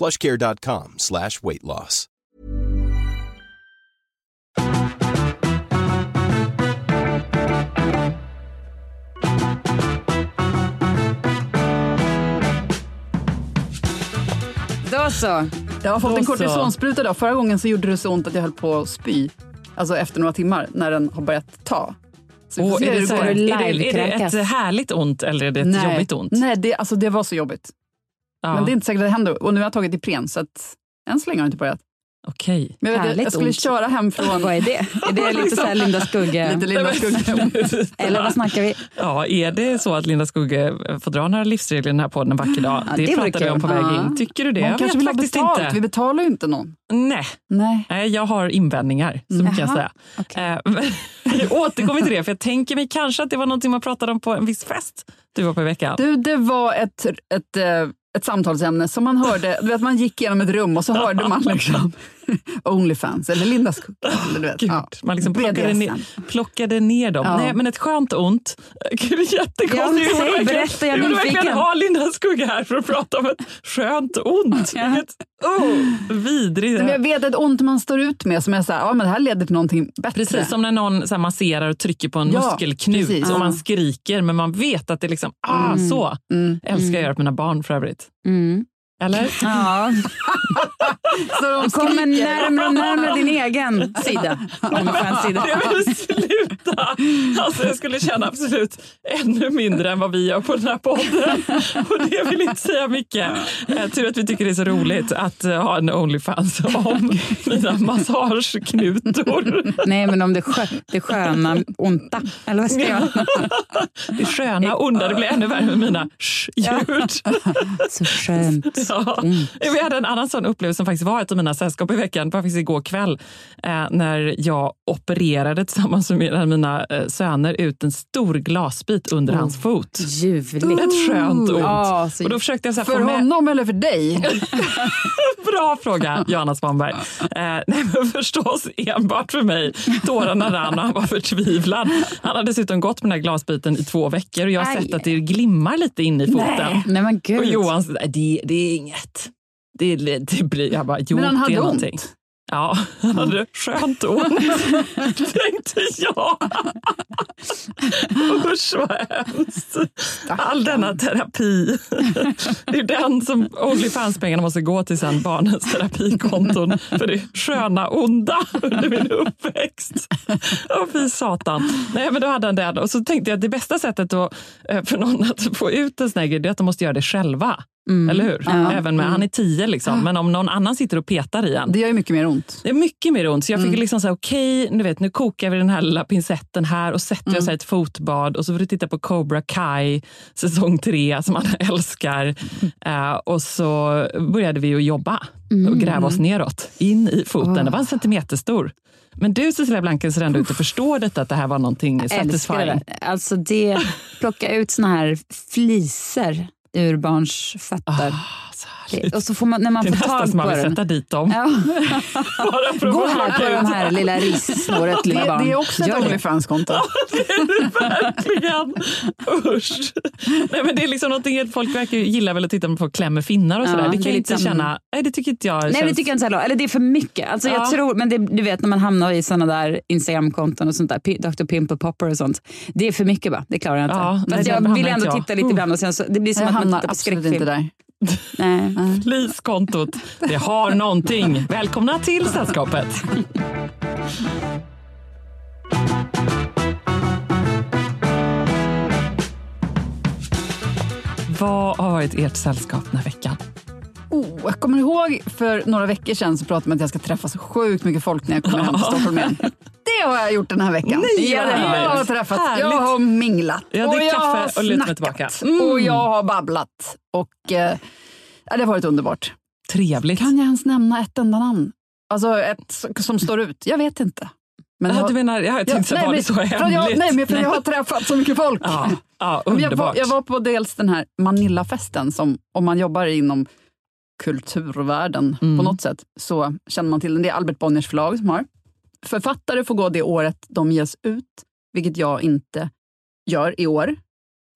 plushcare.com slash weight loss. Då så. Jag har fått Då en kortisonspruta idag. Förra gången så gjorde det så ont att jag höll på att spy. Alltså efter några timmar när den har börjat ta. Se är, det här, är, det, är det ett härligt ont eller är det ett Nej. jobbigt ont? Nej, det, alltså det var så jobbigt. Ja. Men det är inte säkert att det händer. Och nu har jag tagit Ipren så att än så länge har det inte börjat. Okej. Men jag, Härligt jag skulle ont. köra hem från... Vad är det? Är det lite så här Linda Skugge? Lite Linda Skugge. Eller vad snackar vi? Ja, är det så att Linda Skugge får dra några livsregler i den här podden en vacker dag? Ja, det det pratade vi om på väg Ja. in. Tycker du det? Hon Jag kanske vill ha faktiskt betalt. inte. Vi betalar ju inte någon. Nej. Nej. Nej, jag har invändningar, så mycket kan jag säga. okej. Eh, Jag återkommer till det, för jag tänker mig kanske att det var något man pratade om på en viss fest du var på i veckan. Du, det var ett, ett, eh, ett samtalsämne som man hörde. Du vet, man gick igenom ett rum och så hörde man liksom Onlyfans eller Linda Skugge. Eller, du vet, Gud, ja. Man liksom plockade, ner, plockade ner dem. Ja. Nej, men ett skönt ont. Gud, jättekonstigt. Ja, Jag vill verkligen- berätta, jag är jag vill ha Linda Skugge här för att prata om ett skönt ont. Ja. Vilket, oh, vidrigt. Men jag vet ett ont man står ut med som är så här, ja men det här leder till någonting bättre. Precis som när någon så här, masserar och trycker på en Ja, muskelknut precis. och man skriker men man vet att det liksom, ah så. Mm. Älskar jag göra på mina barn för övrigt. Mm. Eller? Ja, Så de kommer närmare och närmare din egen sida. Onlyfans sida. Vill sluta! Alltså jag skulle känna absolut ännu mindre än vad vi gör på den här podden. Och det vill inte säga mycket. Eh, tur att vi tycker det är så roligt att eh, ha en Onlyfans om mina massageknutor. Nej, men om det, skö, det sköna onta. Eller vad ska jag? Det sköna onda, det blir ännu värre med mina sh-ljud. Så skönt. Ja. Vi hade en annan sån upplevelse som faktiskt var ett av mina sällskap i veckan, det var faktiskt igår kväll, eh, när jag opererade tillsammans med mina, mina eh, söner ut en stor glasbit under hans fot. Ljuvligt. Ett skönt ont. Så Och då försökte jag så För med... honom eller för dig? Bra fråga, Johanna Svanberg. Eh, nej, men förstås enbart för mig. Tårarna rann och han var förtvivlad. Han har dessutom gått med den här glasbiten i två veckor och jag har Aj. sett att det glimmar lite in i foten. Nej, men gud. Och Johan det, det inget. Det, det blir, jag bara, jo, Men han det hade ont. någonting. Ja, han hade skönt ont, tänkte jag. Usch vad hemskt. All denna terapi. Det är den som Onlyfans-pengarna måste gå till sen, barnens terapikonton. För det sköna onda under min uppväxt. Åh fy satan. Nej men då hade han det. Och så tänkte jag att det bästa sättet då, eh, för någon att få ut en sån här grej, är att de måste göra det själva. Eller hur? Även med, Han är tio, liksom. men om någon annan sitter och petar i en. Det gör ju mycket mer ont. Det är mycket mer ont. Så jag fick liksom säga, okej, nu vet, nu kokar vi den här lilla pincetten här och sätter jag så här ett fotbad och så får du titta på Cobra Kai säsong tre som alla älskar. Eh, och så började vi att jobba och gräva oss neråt, in i foten. Det var en centimeter stor. Men du Cecilia Blanken ser ändå ut att förstå detta, att det här var någonting Jag älskar satisfying. det. Alltså det, plocka ut såna här fliser ur barns fötter. Oh. Det- härligt. och så får man, när man Det är får tag som man på vill den. sätta dit dem. Ja. Gå här på de här lilla rissnåret, lilla Det, barn. det är också ett Gör det. Onlyfans-konto. Verkligen. Usch. Nej, men det är liksom någonting, folk verkar gilla väl att titta på folk klämmer finnar och Ja, sådär. Det det kan är lite inte samma. känna. Nej, det tycker inte jag Nej, känns... det tycker jag inte heller. Eller det är för mycket. Alltså, Ja. jag tror, men det, du vet när man hamnar i såna där Instagramkonton och sånt där, Dr. Pimple Popper och sånt. Det är för mycket bara. Det klarar jag inte. Ja, nej, Fast jag vill ändå jag. titta lite ibland och sen så, det blir som Jag att man hamnar tittar på absolut skräckfilm. inte där. Nej. Fliskontot, det har någonting. Välkomna till sällskapet. Vad har varit ert sällskap den här veckan? Oh, jag kommer ihåg för några veckor sedan så pratade man att jag ska träffa så sjukt mycket folk när jag kommer hem till Stockholm igen. Det har jag gjort den här veckan. Nej, ja, jag har träffat, Härligt. jag har minglat Jag och jag har och snackat. Mm. och jag har babblat. Och, eh, ja, det har varit underbart. Trevligt. Kan jag ens nämna ett enda namn? Alltså ett som står ut? Jag vet inte. Men Ja, jag- du menar, jag tänkte, nej, var det så hemligt? jag, nej, men för jag har träffat så mycket folk. Ja, ja Men jag, var, underbart. jag var på dels den här Manillafesten, som om man jobbar inom kulturvärlden Mm. på något sätt, så känner man till den. Det är Albert Bonniers förlag som har. Författare får gå det året de ges ut, vilket jag inte gör i år,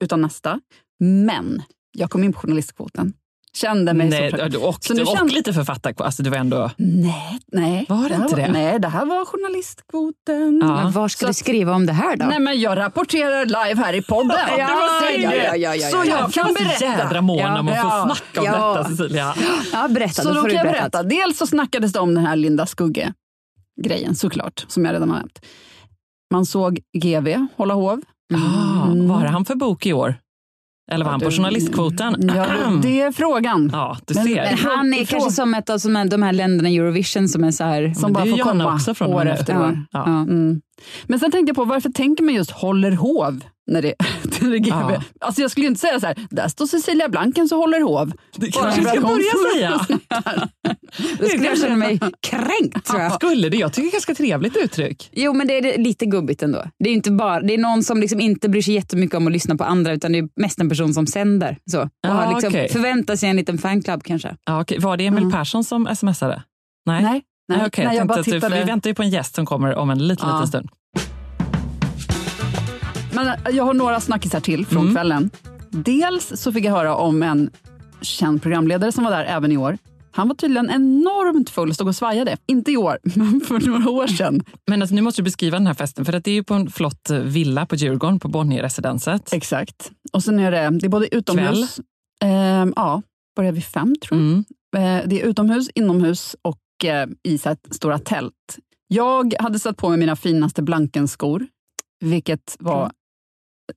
utan nästa. Men jag kom in på journalistkvoten. Kände mig Nej, så... du åkte, Så nu kände- lite författarkvoten. Alltså, du var ändå... Nej, nej. Var det här inte var, det? Nej, det här var journalistkvoten. Ja. Men var ska Så du skriva om det här då? Nej, men jag rapporterar live här i podden. Ja, det var så ja, ja, ja, ja, Så ja. jag kan var så berätta. jädra mån Ja. om att få Ja. snacka om Ja. detta, Cecilia. Ja, berätta. Så då då får kan du jag berätta. berätta. Dels så snackades det om den här Linda Skugge-grejen såklart, som jag redan har nämnt. Man såg GV hålla hov. Ah, vad har han för bok i år? Eller var han på du- journalistkvoten? Ja, det är frågan. Ja, du Men- ser. Men han är Ifrån- kanske som ett av som är- de här länderna i Eurovision som är så här... Som bara får komma också från år efter Ja. år. Ja. Ja. Mm. Men sen tänkte jag på varför tänker man just håller hov när det, när det är? Ja. Alltså jag skulle ju inte säga så här, där står Cecilia Blanken så håller hov. Det kanske för ska börja säga. Då skulle jag känna mig kränkt tror jag. Skulle det? Jag tycker det är ett ganska trevligt uttryck. Jo men det är lite gubbigt ändå. Det är inte bara, det är någon som liksom inte bryr sig jättemycket om att lyssna på andra utan det är mest en person som sänder. Så. Och Ja, har liksom okej. förväntar sig en liten fanclub kanske. Ja, okej. Var det Emil. Persson som smsade? Nej. Nej, nej, Nej, okej. nej, jag jag bara att du, tittade. vi väntar ju på en gäst som kommer om en liten, Ja. liten stund. Men eh, jag har några snackisar till från Mm. kvällen. Dels så fick jag höra om en känd programledare som var där även i år. Han var tydligen enormt full, stod och svajade. Inte i år, men för några år sedan. Men alltså, nu måste du beskriva den här festen, för att det är ju på en flott eh, villa på Djurgården, på Bonnierresidenset. Exakt. Och sen är det, det är både utomhus, ehm, ja, börjar vid fem tror jag. Mm. Eh, Det är utomhus, inomhus och eh, i så stora tält. Jag hade satt på mig mina finaste Blankenskor, vilket var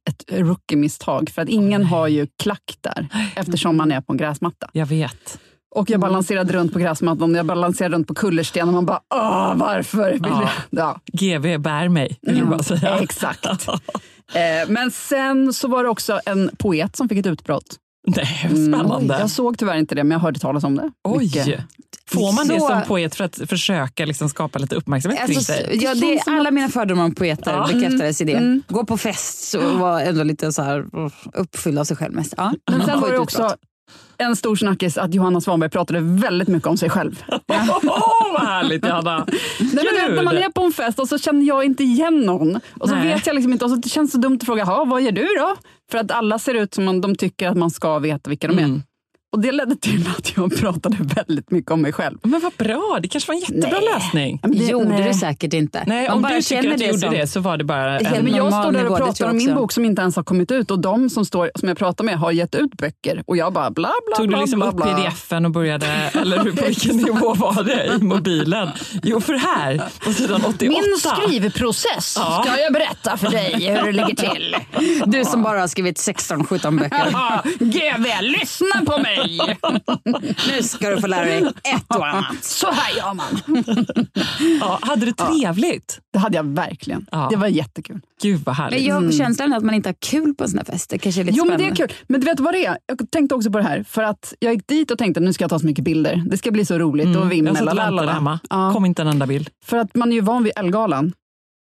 ett rookie-misstag. För att ingen har ju klack där, eftersom man är på en gräsmatta. Jag vet. Och jag balanserade runt på gräsmattan, jag balanserade runt på kullersten och man bara, åh, varför? Vill Ja. Ja. GV bär mig, vill du bara säga. Exakt. Eh, Men sen så var det också en poet som fick ett utbrott. Nej, spännande. Mm, Jag såg tyvärr inte det, men jag hörde talas om det. Oj! Mycket. Får man det Så- som poet för att försöka liksom skapa lite uppmärksamhet kring Alltså, sig? ja, det är alla mina fördomar om poeter Ja. bekräftades i det. Mm. Gå på fest och vara ändå lite så här uppfylld av sig själv mest. Ja. Men sen var det också en stor snackis att Johanna Svanberg pratade väldigt mycket om sig själv. Åh, vad härligt Johanna! Nej, men när man är på en fest och så känner jag inte igen någon. Och så Nej. vet jag liksom inte, och så känns det dumt att fråga, "Ha, vad gör du då? För att alla ser ut som om de tycker att man ska veta vilka de är. Mm. Och det ledde till att jag pratade väldigt mycket om mig själv. Men vad bra, det kanske var en jättebra Nej. lösning. Men det- gjorde nej. du säkert inte. Nej, om du tycker att du gjorde som- det så var det bara en... Men jag står där och pratar om min bok som inte ens har kommit ut och de som, står, som jag pratar med har gett ut böcker och jag bara bla bla Tog bla du liksom bla, upp pdf-en och började, eller hur, på vilken nivå var det i mobilen? Jo, för här, på sidan 88. Min skrivprocess Ja. ska jag berätta för dig hur det ligger till. Du som bara har skrivit 16-17 böcker. GV, lyssna på mig! Nej! nu ska du få lära dig ett och annat. Så här gör man. Ja, hade du trevligt? Det hade jag verkligen. Ja. Det var jättekul. Gud vad härligt. Men jag har känslan att man inte har kul på en sån här fest. Det kanske är lite Jo, men det spännande. är kul. Men du vet vad det är? Jag tänkte också på det här. För att jag gick dit och tänkte nu ska jag ta så mycket bilder. Det ska bli så roligt och vimmel. jag satt och väntade hemma. Ja. Kom inte en enda bild. För att man är ju van vid Ellegalan.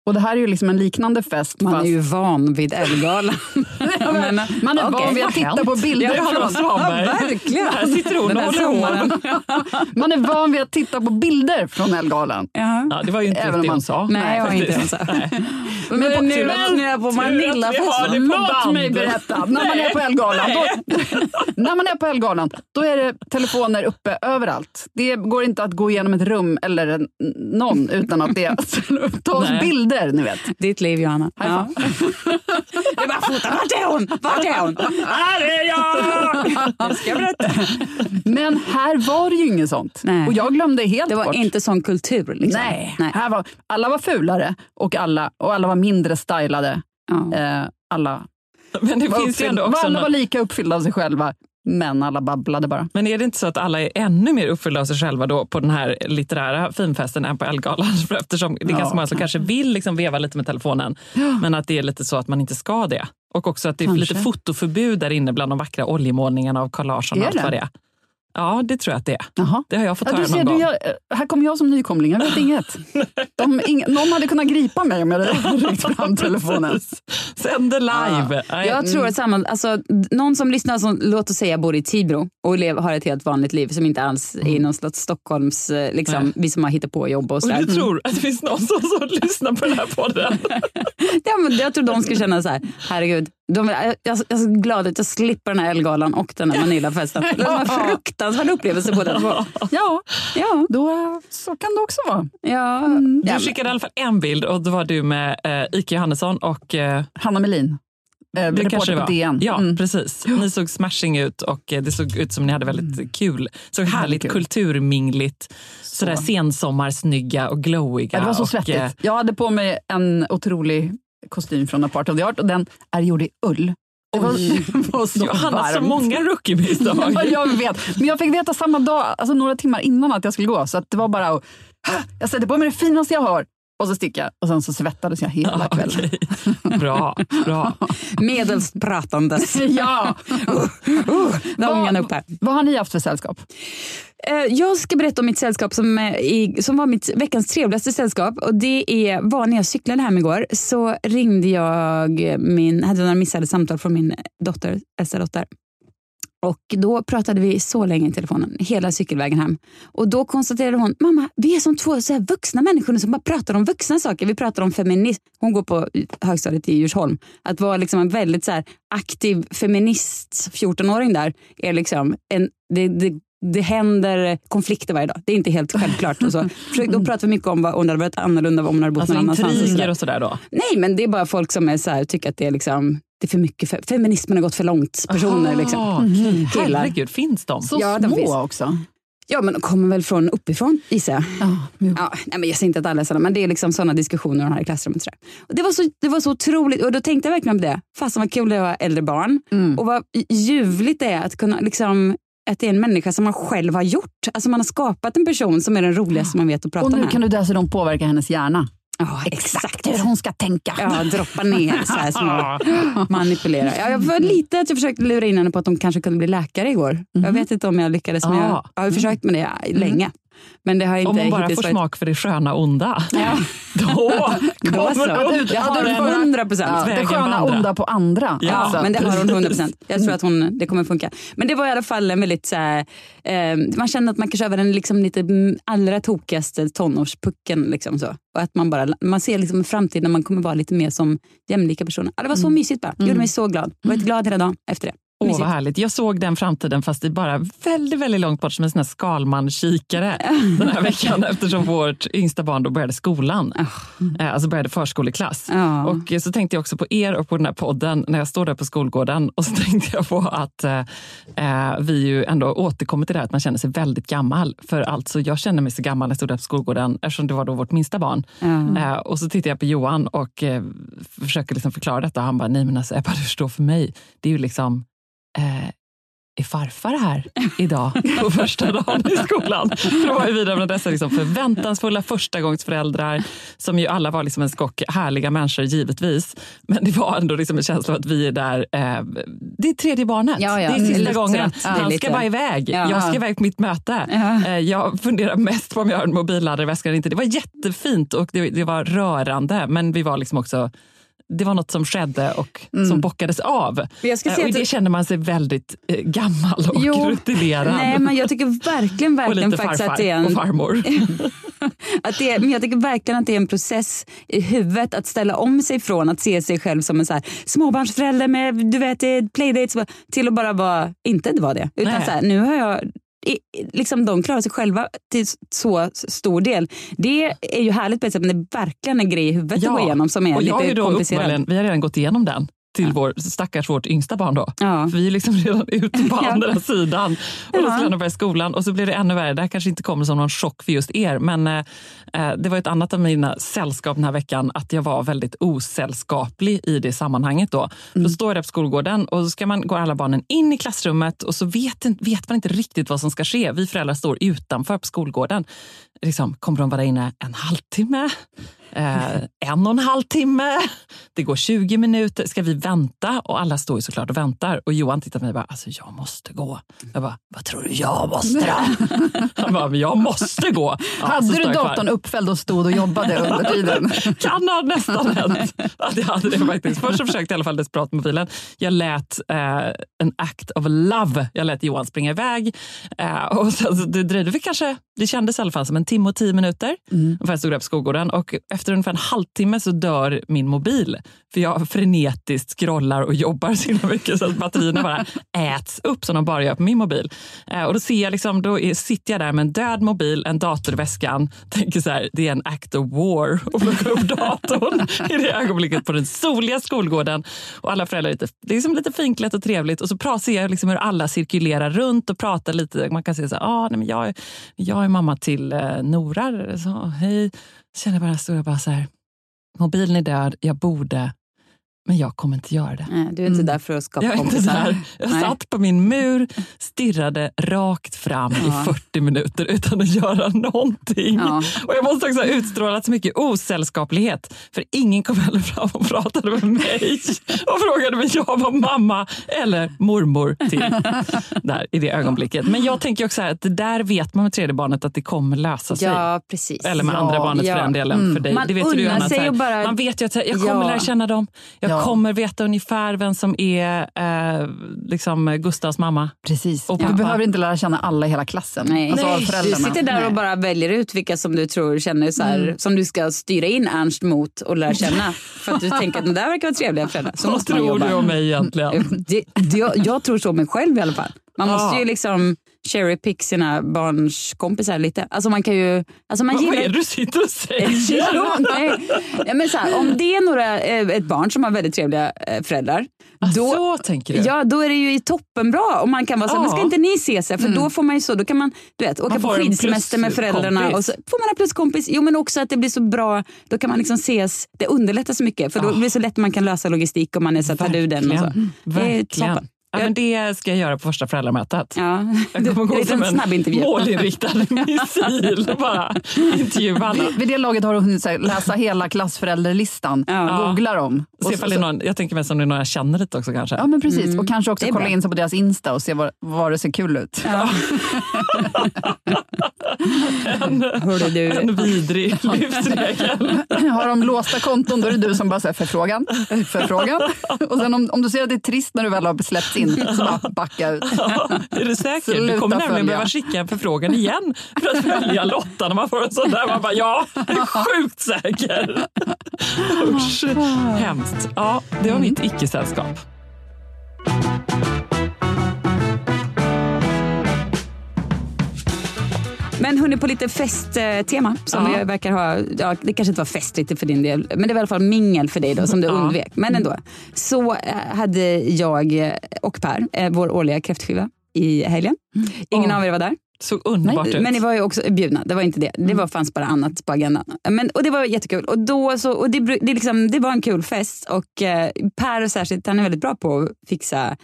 Och det här är ju liksom en liknande fest. Man fast... är ju van vid Ellegalan. Jag Man är okej. van vid att titta på bilder Ja, från... Svanberg. verkligen. Här sitter hon och håller. Man är van vid att titta på bilder från Ellegalan. Ja. Ja, det var ju inte Även riktigt om det man- hon sa. Nej, jag har inte ens Nej. Men, nu jag på att vi Manilla-fest. har det på Låt band. mig berätta. När man är på Ellegalan, då, när man är på Ellegalan, då är det telefoner uppe överallt. Det går inte att gå igenom ett rum eller en, någon utan att det tas Nej. Bilder. Ni vet. Ditt liv, Johanna. Ja. Det är bara fota. Vart är hon? Vart är hon? Här är jag! Ska jag berätta. Men här var det ju inget sånt. Nej. Och jag glömde helt Det var bort. inte sån kultur. Liksom. Nej, Här var, alla var fulare och alla, och alla var mindre stylade. Ja. Eh, alla, Men det var finns ju uppfyllda, ändå också alla var lika uppfyllda av sig själva, men alla babblade bara. Men är det inte så att alla är ännu mer uppfyllda av sig själva då på den här litterära finfesten än på Ellegalan? Eftersom det är Ja, ganska många som kanske vill liksom veva lite med telefonen, men att det är lite så att man inte ska det. Och också att det är Kanske. lite fotoförbud där inne bland de vackra oljemålningarna av Carl Larsson och allt vad det är. Ja, det tror jag att det är. Jaha. Det har jag fått Ja, höra ser, någon du, gång. jag, eh, här kommer jag som nykomling, jag vet inget. De, ing, någon hade kunnat gripa mig om jag hade ryckt fram telefonen. Sänder live. Nej. Jag tror att samma, alltså, någon som lyssnar som låt oss säga bor i Tibro och lev, har ett helt vanligt liv som inte alls är i någon slags Stockholms, eh, liksom, Nej. vi som har hittat på jobb och Och sådär. du tror att det finns någon som, som lyssnar på den här podden? Ja, men jag tror de ska känna så här, herregud, de, jag, jag, jag är så glad att jag slipper den här Ellegalan och den här Manilafesten. Det var en fruktansvärd upplevelse båda två. Ja, Ja, då, så kan det också vara. ja. Du ja, skickade i alla fall en bild och då var du med eh, Ike Johannesson och eh, Hanna Melin, eh, det kanske det på var. DN. Ja, Mm. precis. Ni såg smashing ut och eh, det såg ut som ni hade väldigt kul. såg härligt kul. kulturmingligt. Sådär sensommarsnygga och glowiga. Ja, det var så och, svettigt. eh, Jag hade på mig en otrolig kostym från Apart of the Art och den är gjord i ull. Det var, det var så Johanna, så varmt. många rookie-misstag. Ja, jag vet. Men jag fick veta samma dag, alltså några timmar innan att jag skulle gå. Så att det var bara att jag sätter på mig det finaste jag har och så sticker jag. Och sen så svettades jag hela Ja, kvällen. okej. Bra, bra. Medelst pratandes. Ja. Där var ångan upp här. Vad har ni haft för sällskap? Eh, Jag ska berätta om mitt sällskap som, eh, i, som var mitt veckans trevligaste sällskap. Och det är, var när jag cyklade hem igår så ringde jag min, hade några missade samtal från min dotter, äldsta dotter. Och då pratade vi så länge i telefonen, hela cykelvägen hem. Och då konstaterade hon, mamma, vi är som två så vuxna människor nu som bara pratar om vuxna saker. Vi pratar om feminism. Hon går på högstadiet i Djursholm. Att vara liksom en väldigt så här aktiv feminist 14-åring där är liksom en, det, det, det händer konflikter varje dag. Det är inte helt självklart. Och så. Försök- Då pratar vi mycket om vad det hade varit annorlunda om hon hade bott Alltså någon annanstans. och intriger och sådär då? Nej, men det är bara folk som är så här, tycker att det är, liksom, det är för mycket. Fe- feminismen har gått för långt. Personer Aha, liksom. Killar. Herregud, finns de? Så Ja, de små finns. också. Ja, men de kommer väl från uppifrån gissar jag. Ja, Ja, nej, men jag säger inte att alla är sådana, men det är liksom sådana diskussioner de har i klassrummet. sådär. Och det, var så, det var så otroligt, och då tänkte jag verkligen på det. Fasen vad kul det var äldre barn. Mm. Och vad ljuvligt det är att kunna liksom att det är en människa som man själv har gjort. Alltså man har skapat en person som är den roligaste man vet att prata Och nu med. kan du dessutom påverka hennes hjärna. Ja, exakt. hur hon ska tänka. Ja, droppa ner så här små, manipulera. Ja, jag var lite att jag försökte lura in henne på att hon kanske kunde bli läkare igår. Jag vet inte om jag lyckades, men jag, Ah. jag har försökt med det länge. Men det har inte Om hon bara får varit- smak för det sköna onda, Ja. då Då kommer så. hon Jag ha har en- 100 procent. Ja, det sköna onda på andra. Ja, alltså. men det har hon precis. 100 procent. Jag tror att hon, det kommer funka. Men det var i alla fall en väldigt så här, eh, man kände att man kanske över den liksom lite mm, allra tokigaste tonårspucken. Liksom så. Och att man, bara, man ser liksom en framtid när man kommer vara lite mer som jämlika personer. Ja, det var så mysigt bara. Det gjorde mig så glad. Jag var glad hela dagen efter det. Åh, Mysigt. vad härligt. Jag såg den framtiden fast det bara väldigt, väldigt långt bort som en sån här Skalman-kikare den här veckan eftersom vårt yngsta barn då började skolan. Eh, Alltså började förskoleklass. Ja. Och eh, så tänkte jag också på er och på den här podden när jag står där på skolgården och så tänkte jag på att eh, eh, vi ju ändå återkommer till det här att man känner sig väldigt gammal. För alltså jag känner mig så gammal när jag stod där på skolgården eftersom det var då vårt minsta barn. Ja. Eh, och så tittar jag på Johan och eh, försöker liksom förklara detta. Han bara, nej men alltså Ebba du förstår för mig, det är ju liksom är farfar här idag på första dagen i skolan? För då var vi där med dessa liksom förväntansfulla förstagångsföräldrar som ju alla var liksom en skock härliga människor givetvis. Men det var ändå liksom en känsla av att vi är där. Eh, det är tredje barnet. Ja, ja. Det är sista Lite gången. Ja, Han ska bara iväg. Ja. Jag ska iväg på mitt möte. Eh, jag funderar mest på om jag har en mobilladdare i väskan eller inte. Det var jättefint och det, det var rörande. Men vi var liksom också det var något som skedde och som bockades av. Eh, och det känner man sig väldigt eh, gammal och Jo, rutinerad. Nej, men jag tycker verkligen, verkligen faktiskt att det är en... och farmor. Att det är, men jag tycker verkligen att det är en process i huvudet att ställa om sig från att se sig själv som en så här småbarnsförälder med du vet, playdates till att bara vara, inte vara det. Utan Nej. så här, nu har jag liksom de klarar sig själva till så stor del. Det är ju härligt på ett sätt men det är verkligen en grej i huvudet att gå igenom som är och lite komplicerad. Vi har redan gått igenom den till vår stackars vårt yngsta barn då. Ja. För vi är liksom redan ute på Ja. andra sidan. Och då Ja. skulle han börja skolan och så blir det ännu värre. Det här kanske inte kommer som någon chock för just er, men eh, eh, det var ett annat av mina sällskap den här veckan, att jag var väldigt osällskaplig i det sammanhanget. Då, då står jag där på skolgården och så ska man, går alla barnen in i klassrummet och så vet, vet man inte riktigt vad som ska ske. Vi föräldrar står utanför på skolgården. Liksom, kommer de vara inne en halvtimme? Eh, en och en halv timme? Det går 20 minuter. Ska vi vänta? Och alla står ju såklart och väntar. Och Johan tittar på mig och bara, alltså jag måste gå. Jag bara, vad tror du jag måste då? Han bara, men jag måste gå. Ja, Hade du kvar. datorn uppfälld och stod och jobbade under tiden? kan ha nästan hänt att jag hade det faktiskt. Först så försökte jag i alla fall desperat med mobilen. Jag lät eh, en act of love. Jag lät Johan springa iväg. Eh, och sen, det dröjde väl kanske, det kändes i alla fall som en timme och tio minuter. Mm. Jag stod där på skolgården och efter ungefär en halvtimme så dör min mobil. För jag frenetiskt scrollar och jobbar så himla mycket så att batterierna bara äts upp som de bara gör på min mobil. Eh, och då ser jag liksom, då sitter jag där med en död mobil, en dator i väskan, tänker så här, det är en act of war och plockar upp datorn i det ögonblicket på den soliga skolgården. Och alla föräldrar är lite, det är liksom lite finklätt och trevligt och så ser jag liksom hur alla cirkulerar runt och pratar lite. Man kan säga så här, ah, nej, men jag, är- jag är mamma till eh, Nora, så, hej. Känner bara, stora bara så här, mobilen är död, jag borde, men jag kommer inte göra det. Nej, du är inte där för att skapa Jag är inte kompisar. där. Jag Nej. satt på min mur, stirrade rakt fram Ja. i 40 minuter utan att göra någonting. Ja. Och jag måste också ha utstrålat så mycket osällskaplighet. För ingen kom heller fram och pratade med mig och frågade mig jag var mamma eller mormor till där i det ögonblicket. Men jag tänker också här att det där vet man med tredje barnet att det kommer lösa sig. Ja, precis. Eller med Ja, andra barnet ja. för den delen. Mm. För dig. Man det vet du, unnar Anna, sig här, att bara- Man vet ju att jag kommer lära känna dem. Jag Ja. kommer veta ungefär vem som är eh, liksom Gustavs mamma. Precis. Och Du pappa. behöver inte lära känna alla i hela klassen. Nej. Alltså av Du sitter där Nej. och bara väljer ut vilka som du tror känner så här, som du ska styra in Ernst mot och lära känna. För att du tänker att de där verkar vara trevliga föräldrar. Så Vad tror jobba. du om mig egentligen? Det, det, jag, jag tror så om mig själv i alla fall. Man måste Ja. ju liksom cherry pick sina barns kompisar lite. Alltså man kan ju... Alltså man Vad gillar... är det du sitter och säger? Jo, nej. Ja, men så här, om det är några, eh, ett barn som har väldigt trevliga eh, föräldrar, då, så tänker du? Ja, då är det ju toppenbra om man kan vara så här, men ska inte ni ses? För då får man ju så, då kan man du vet, åka Man på skidsemester med föräldrarna pluskompis. och så får man en pluskompis. Jo men också att det blir så bra, då kan man liksom ses, det underlättar så mycket för då blir det så lätt man kan lösa logistik om man är så här, tar du den och så. Verkligen. Det är toppen. Ja, men det ska jag göra på första föräldramötet. Ja. Jag kommer En gå som en snabbintervju. målinriktad missil bara intervjua alla. Vid det laget har du hunnit läsa hela klassförälderlistan. Ja. Googla dem. Se Och ifall så- det någon, jag tänker mig som det är någon jag känner lite också kanske. Ja men precis, och kanske också kolla bra. in sig på deras Insta och se var, var det ser kul ut. Ja. Hörde du, En vidrig livsregel. Har de låsta konton då är det du som bara säger förfrågan, förfrågan. Och sen om, om du ser att det är trist när du väl har släppts in så bara backa ut. Är du säker? Du Sluta kommer nämligen följa. behöva skicka en förfrågan igen för att följa Lotta när man får en sån där. Man bara, ja, sjukt säker. Usch, hemskt. Ja, det var mitt icke-sällskap. Men hörni, på lite festtema som Ja. verkar ha, ja, det kanske inte var festligt för din del, men det var i alla fall mingel för dig då som du Ja. undvek. Men ändå. Så eh, hade jag och Per eh, vår årliga kräftskiva i helgen. Ingen Åh. av er var där. Såg underbart ut. Men ni var ju också bjudna, det var inte det. Det var, fanns bara annat på agendan. Men, och det var jättekul. Och, då så, och det, det, liksom, det var en kul fest och eh, Per särskilt, han är väldigt bra på att fixa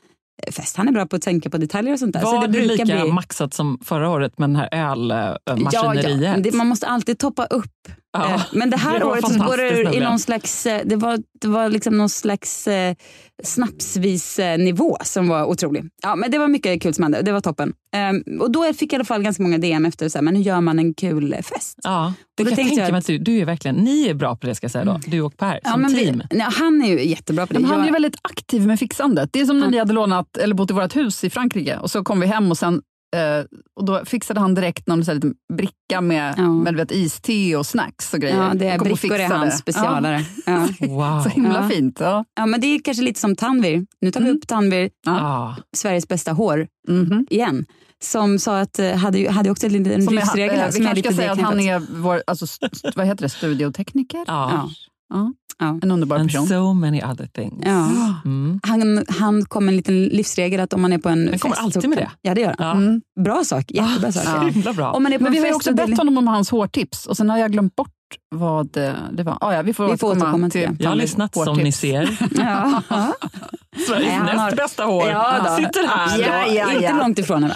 fest. Han är bra på att tänka på detaljer och sånt där. Var så det, det lika bli... maxat som förra året med den här Ja, ölmaskineriet? ja. Det, man måste alltid toppa upp. Ja, Eh, Men det här det året så går det fantastiskt i någon slags, eh, det var, det var liksom någon slags eh, snapsvis nivå som var otrolig. Ja, men det var mycket kul som hände, det var toppen. Ehm, och då fick jag i alla fall ganska många DM efter, så här, men hur gör man en kul eh, fest? Ja, det då kan jag tänkte tänka jag mig att- att du, du är verkligen, ni är bra på det ska jag säga då, du och Per, som men vi- team. nej, han är ju jättebra på det. Men han är ju Jag- väldigt aktiv med fixandet. Det är som när Ja. vi hade lånat, eller bott i vårt hus i Frankrike och så kom vi hem och sen eh, och då fixade han direkt någon så här liten bricka med, Ja. med du vet, iste och snacks och grejer. Ja, det är brickor är hans specialare. Ja. Ja, Wow. så himla Ja. fint. Ja. Ja, men det är kanske lite som Tanvir. Nu tar vi Mm. upp Tanvir, Ja. Sveriges bästa hår, Mhm. igen. Som sa att, eh, hade, hade också en liten eh, vi som är kanske lite ska säga att han är vår alltså, st- vad heter det, studiotekniker. Ja. Ja. Ja. En underbar And person. so many other things. Ja. Mm. Han, han kom med en liten livsregel att om man är på en Han kommer fest... alltid med det. Ja, det gör han. Mm. Bra sak, jättebra sak. Ja. Bra. Om man är på Men en vi har också bett honom om hans hårtips och sen har jag glömt bort vad eh, det var. Ah, ja, vi får, Vi får återkomma till det. jag har lyssnat som hårtips. ni ser. Ja. Sveriges näst har- bästa hår Ja, då. sitter här. Ja, ja, Inte ja. långt ifrån. Alla.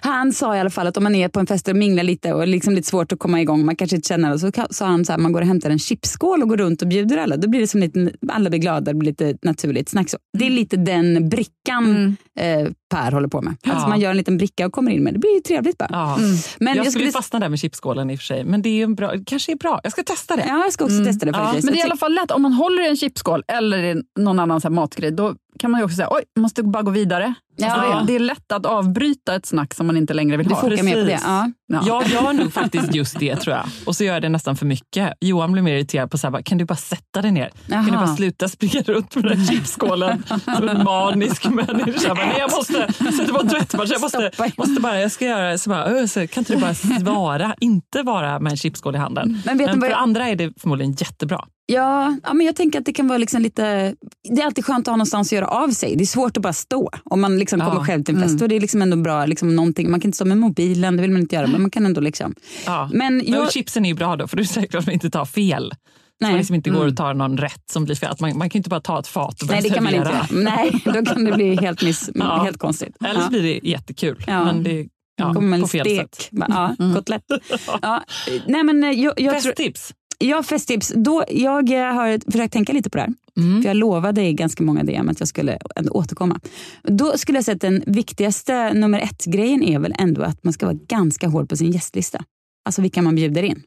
Han sa i alla fall att om man är på en fest och minglar lite och liksom lite svårt att komma igång, man kanske inte känner alla, så sa han så här, man går och hämtar en chipsskål och går runt och bjuder alla. Då blir det som lite, alla blir glada, det blir lite naturligt snack. Så Det är lite den brickan Mm. Eh, Per håller på med. Ja. Alltså man gör en liten bricka och kommer in med. Det blir ju trevligt bara. Ja. Men jag, jag, skulle fastna där med chipsskålen i och för sig, men det är en bra, kanske är bra. Jag ska testa det. Ja, jag ska också testa det Ja. Men det är i alla fall lätt, om man håller i en chipsskål eller i någon annan så matgrej, då kan man ju också säga oj, måste bara gå vidare. Ja. Alltså det, det är lätt att avbryta ett snack som man inte längre vill Du ha. fokar mer på det. Ja. Ja. Jag gör nog faktiskt just det tror jag. Och så gör jag det nästan för mycket. Johan blir mer irriterad på så här, bara, kan du bara sätta dig ner? Kan du bara sluta springa runt med den här chipsskålen som en manisk människa? Jag bara, Nej, jag måste sätta på tvättmaskinen. Jag måste, måste bara, jag ska göra så bara, "Öh, så kan inte du bara svara, inte vara med en chipsskål i handen. Men vet Men vad för jag- andra är det förmodligen jättebra. Ja, ja, men jag tänker att det kan vara liksom lite... Det är alltid skönt att ha någonstans att göra av sig. Det är svårt att bara stå om man liksom Ja. kommer själv till en fest. Är det liksom ändå bra. Liksom någonting. Man kan inte stå med mobilen, det vill man inte göra. Men man kan ändå liksom... Ja. Men Men jag, chipsen är ju bra då, för du är säker att man inte tar fel. Så Nej. man liksom inte går Mm. och tar någon rätt som blir fel. Man, man kan inte bara ta ett fat och börja nej, det kan man inte servera. Nej, då kan det bli helt, miss, Ja. helt konstigt. Eller så blir det jättekul. Men det ja, Kommer en på fel stek. sätt. Ja, kotlett. Ja. Nej, men eh, jag, jag Festtips. Ja, festtips. Då, jag eh, har försökt tänka lite på det här. Mm. För jag lovade i ganska många DM att jag skulle återkomma. Då skulle jag säga att den viktigaste nummer ett-grejen är väl ändå att man ska vara ganska hård på sin gästlista. Alltså vilka man bjuder in.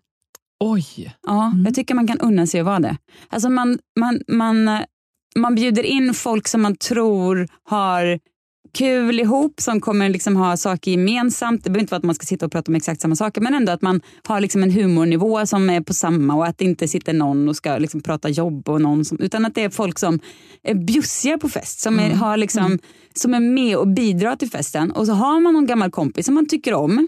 Oj. Ja, Jag tycker man kan unna sig att vara det. Alltså man, man, man, eh, man bjuder in folk som man tror har kul ihop, som kommer liksom ha saker gemensamt. Det behöver inte vara att man ska sitta och prata om exakt samma saker, men ändå att man har liksom en humornivå som är på samma och att det inte sitter någon och ska liksom prata jobb och någon som, utan att det är folk som är bjussiga på fest, som är, har liksom, som är med och bidrar till festen. Och så har man någon gammal kompis som man tycker om,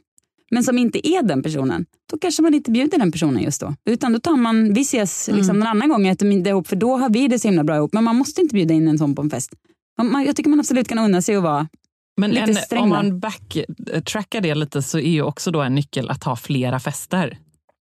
men som inte är den personen, då kanske man inte bjuder den personen just då. Utan då tar man, vi ses liksom någon annan gång och äter middag ihop för då har vi det så himla bra ihop. Men man måste inte bjuda in en sån på en fest. Man, jag tycker man absolut kan unna sig att vara Men Lite en, sträng om man backtrackar det lite så är ju också då en nyckel att ha flera fester.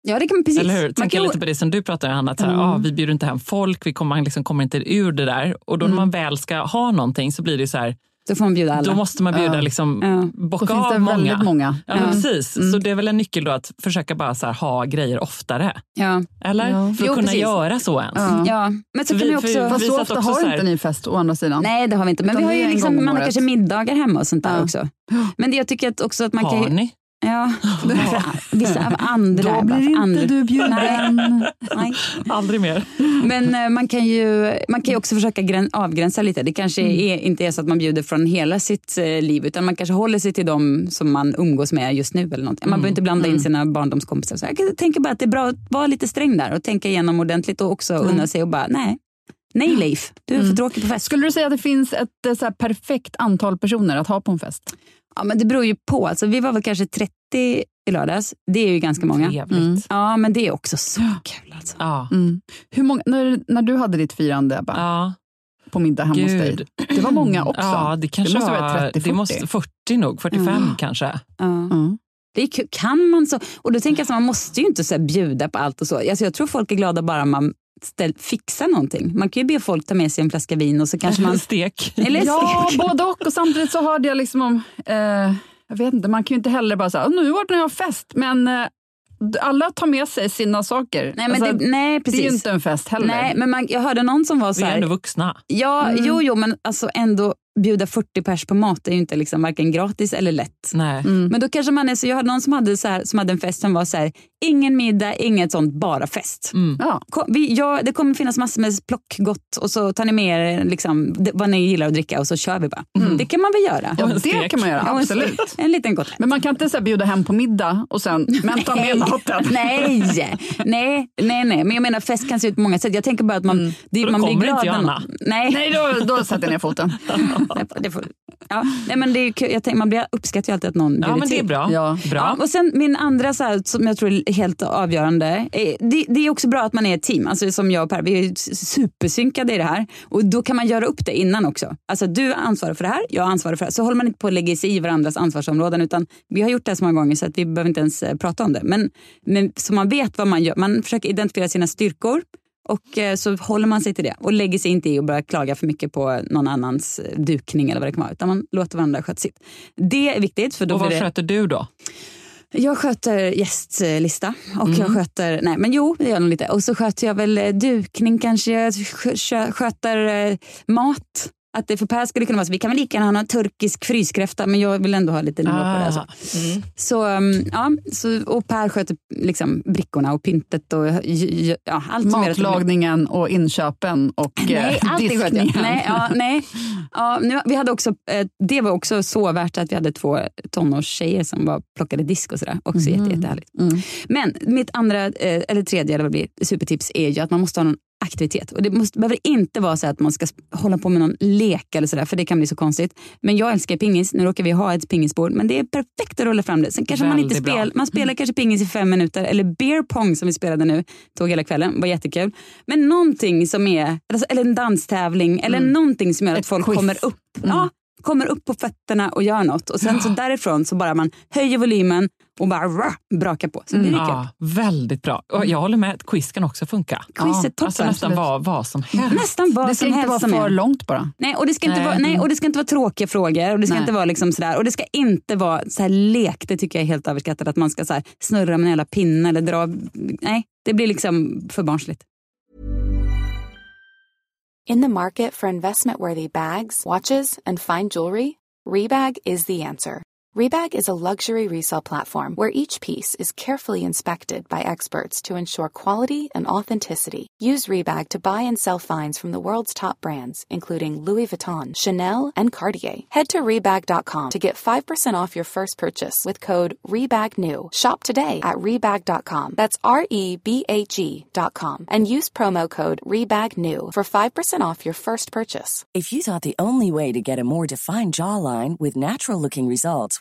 Ja, det kan man precis. Eller hur? Man Tänker kan, lite på det som du pratar om, Hanna. Att så här, Mm. ah, vi bjuder inte hem folk, vi kommer, man liksom kommer inte ur det där. Och då när man väl ska ha någonting så blir det så här, då får man bjuda alla. då måste man bjuda Ja. liksom, Ja. Då bocka finns det av många. många. Ja, Ja. precis. Mm. Så det är väl en nyckel då att försöka bara så här, ha grejer oftare. ja. Eller? Ja. För att Jo, kunna precis. göra så ens. Ja. ja, men så kan vi- också... för- Fast vi så ofta också har så här- inte ni fest å andra sidan. Nej, det har vi inte. Men Utan vi har ju liksom, man har kanske middagar hemma och sånt där Ja. också. Men det, jag tycker att också att man kan Har ni? Ja, vissa av andra. Då blir inte andra. du bjuden. Nej. Aldrig mer. Men eh, man kan ju man kan ju också försöka grän, avgränsa lite. Det kanske Mm. är, inte är så att man bjuder från hela sitt eh, liv utan man kanske håller sig till dem som man umgås med just nu. Eller något. Man Mm. behöver inte blanda in sina barndomskompisar. Så jag tänker bara att det är bra att vara lite sträng där och tänka igenom ordentligt och också Mm. unna sig och bara nej. Nej Leif, du är för tråkig på fest. Skulle du säga att det finns ett eh, så här, perfekt antal personer att ha på en fest? Ja, men det beror ju på. Alltså, vi var väl kanske 30 i lördags. Det är ju ganska många. Trevligt. Mm. Ja, men det är också så kul. Alltså. Ja. Mm. Hur många, när, när du hade ditt firande Ebba, ja. på middag hemma hos dig, Gud. det var många också. Ja, det kanske måste var, vara 30, det måste, 40 nog, 45 Mm. kanske. Ja. Mm. Det. Kan man så? Och då tänker jag så man måste ju inte så bjuda på allt och så. Alltså jag tror folk är glada bara man ställ, fixa någonting. Man kan ju be folk ta med sig en flaska vin och så kanske man... Stek. Eller Ja, stek. både och. Och samtidigt så hörde jag liksom om... Eh, jag vet inte, man kan ju inte heller bara säga nu ordnar jag fest. Men eh, alla tar med sig sina saker. Nej, men Alltså, det, nej, det är ju precis. inte en fest heller. Nej, men man, jag hörde någon som var Vi så är här... ändå vuxna. Ja, Mm. jo, jo, men alltså ändå bjuda 40 pers på mat är ju inte liksom varken gratis eller lätt. Nej. Mm. Men då kanske man är så, jag hade någon som hade, så här, som hade en fest som var så här, ingen middag, inget sånt, bara fest. Mm. Ja. Kom, vi, ja, det kommer finnas massor med plockgott och så tar ni med er liksom, det, vad ni gillar att dricka och så kör vi bara. Det kan man väl göra. Ja, det kan man göra, Ja, absolut. En liten kotlett. Men man kan inte så här, bjuda hem på middag och sen, men ta med maten. nej, nej, nej, nej. Men jag menar fest kan se ut på många sätt. Jag tänker bara att man, det, Och då man blir kommer glad. inte när- Johanna. Nej, Nej, då, då sätter jag ner foten. det, får, ja. nej, men det är jag tänker, man blir, uppskattar ju alltid att någon Ja, bjuder men det är bra. Ja. bra. Ja, och sen min andra så här, som jag tror är helt avgörande. Det, det är också bra att man är ett team. Alltså som jag och Per, vi är supersynkade i det här. Och då kan man göra upp det innan också. Alltså du ansvarar för det här, jag ansvarar för det här. Så håller man inte på att lägga sig i varandras ansvarsområden. Utan vi har gjort det här så många gånger så att vi behöver inte ens eh, prata om det. Men, men så man vet vad man gör. Man försöker identifiera sina styrkor. Och eh, så håller man sig till det och lägger sig inte i och börjar klaga för mycket på någon annans eh, dukning eller vad det kan vara. Utan man låter varandra sköta sitt. Det är viktigt. För då och vad det... sköter du då? Jag sköter gästlista och jag sköter, nej men jo det gör jag nog lite. Och så sköter jag väl eh, dukning kanske, jag skö- skö- sköter mat. Att det för Per skulle kunna vara så, vi kan väl lika gärna ha någon turkisk fryskräfta men jag vill ändå ha lite nivå på det. Alltså. Mm. Så, um, ja, så, och Per sköter liksom brickorna och pyntet och ja, allt Matlagningen och inköpen och Nej, eh, diskningen. Nej, ja, nej. Ja, nu, vi hade också, eh, det var också så värt att vi hade två tonårstjejer som var, plockade disk och sådär. Också jätte, jättehärligt. Mm. Men mitt andra, eh, eller tredje eller vad det blir, supertips är ju att man måste ha någon aktivitet. Och det måste, behöver inte vara så att man ska hålla på med någon lek eller sådär för det kan bli så konstigt. Men jag älskar pingis, nu råkar vi ha ett pingisbord men det är perfekt att rulla fram det. Sen kanske man inte Väldigt bra. spel, man spelar kanske pingis i fem minuter eller beer pong som vi spelade nu, tog hela kvällen, var jättekul. Men någonting som är, alltså, eller en danstävling eller någonting som gör att Ett folk quiz. kommer upp. Ja, kommer upp på fötterna och gör något. Och sen så därifrån så bara man höjer volymen och bara rah, brakar på. Så det kul. Ja, väldigt bra. Och jag håller med, quiz kan också funka. Quiz är toppen. Alltså nästan vad, vad som helst. Nästan vad Det ska som inte helst vara för är. långt bara. Nej, och det ska inte Nej. vara, nej, och det ska inte vara tråkiga frågor och det ska Nej. inte vara liksom sådär. Och det ska inte vara så här lek, det tycker jag är helt överskattat. Att man ska så snurra med en jävla pinne eller dra. Nej, det blir liksom för barnsligt. In the market for investment worthy bags, watches, and fine jewelry, Rebag is the answer. Rebag is a luxury resale platform where each piece is carefully inspected by experts to ensure quality and authenticity. Use Rebag to buy and sell finds from the world's top brands, including Louis Vuitton, Chanel, and Cartier. Head to Rebag.com to get 5% off your first purchase with code REBAGNEW. Shop today at Rebag.com. That's R E B A G.com. And use promo code REBAGNEW for 5% off your first purchase. If you thought the only way to get a more defined jawline with natural looking results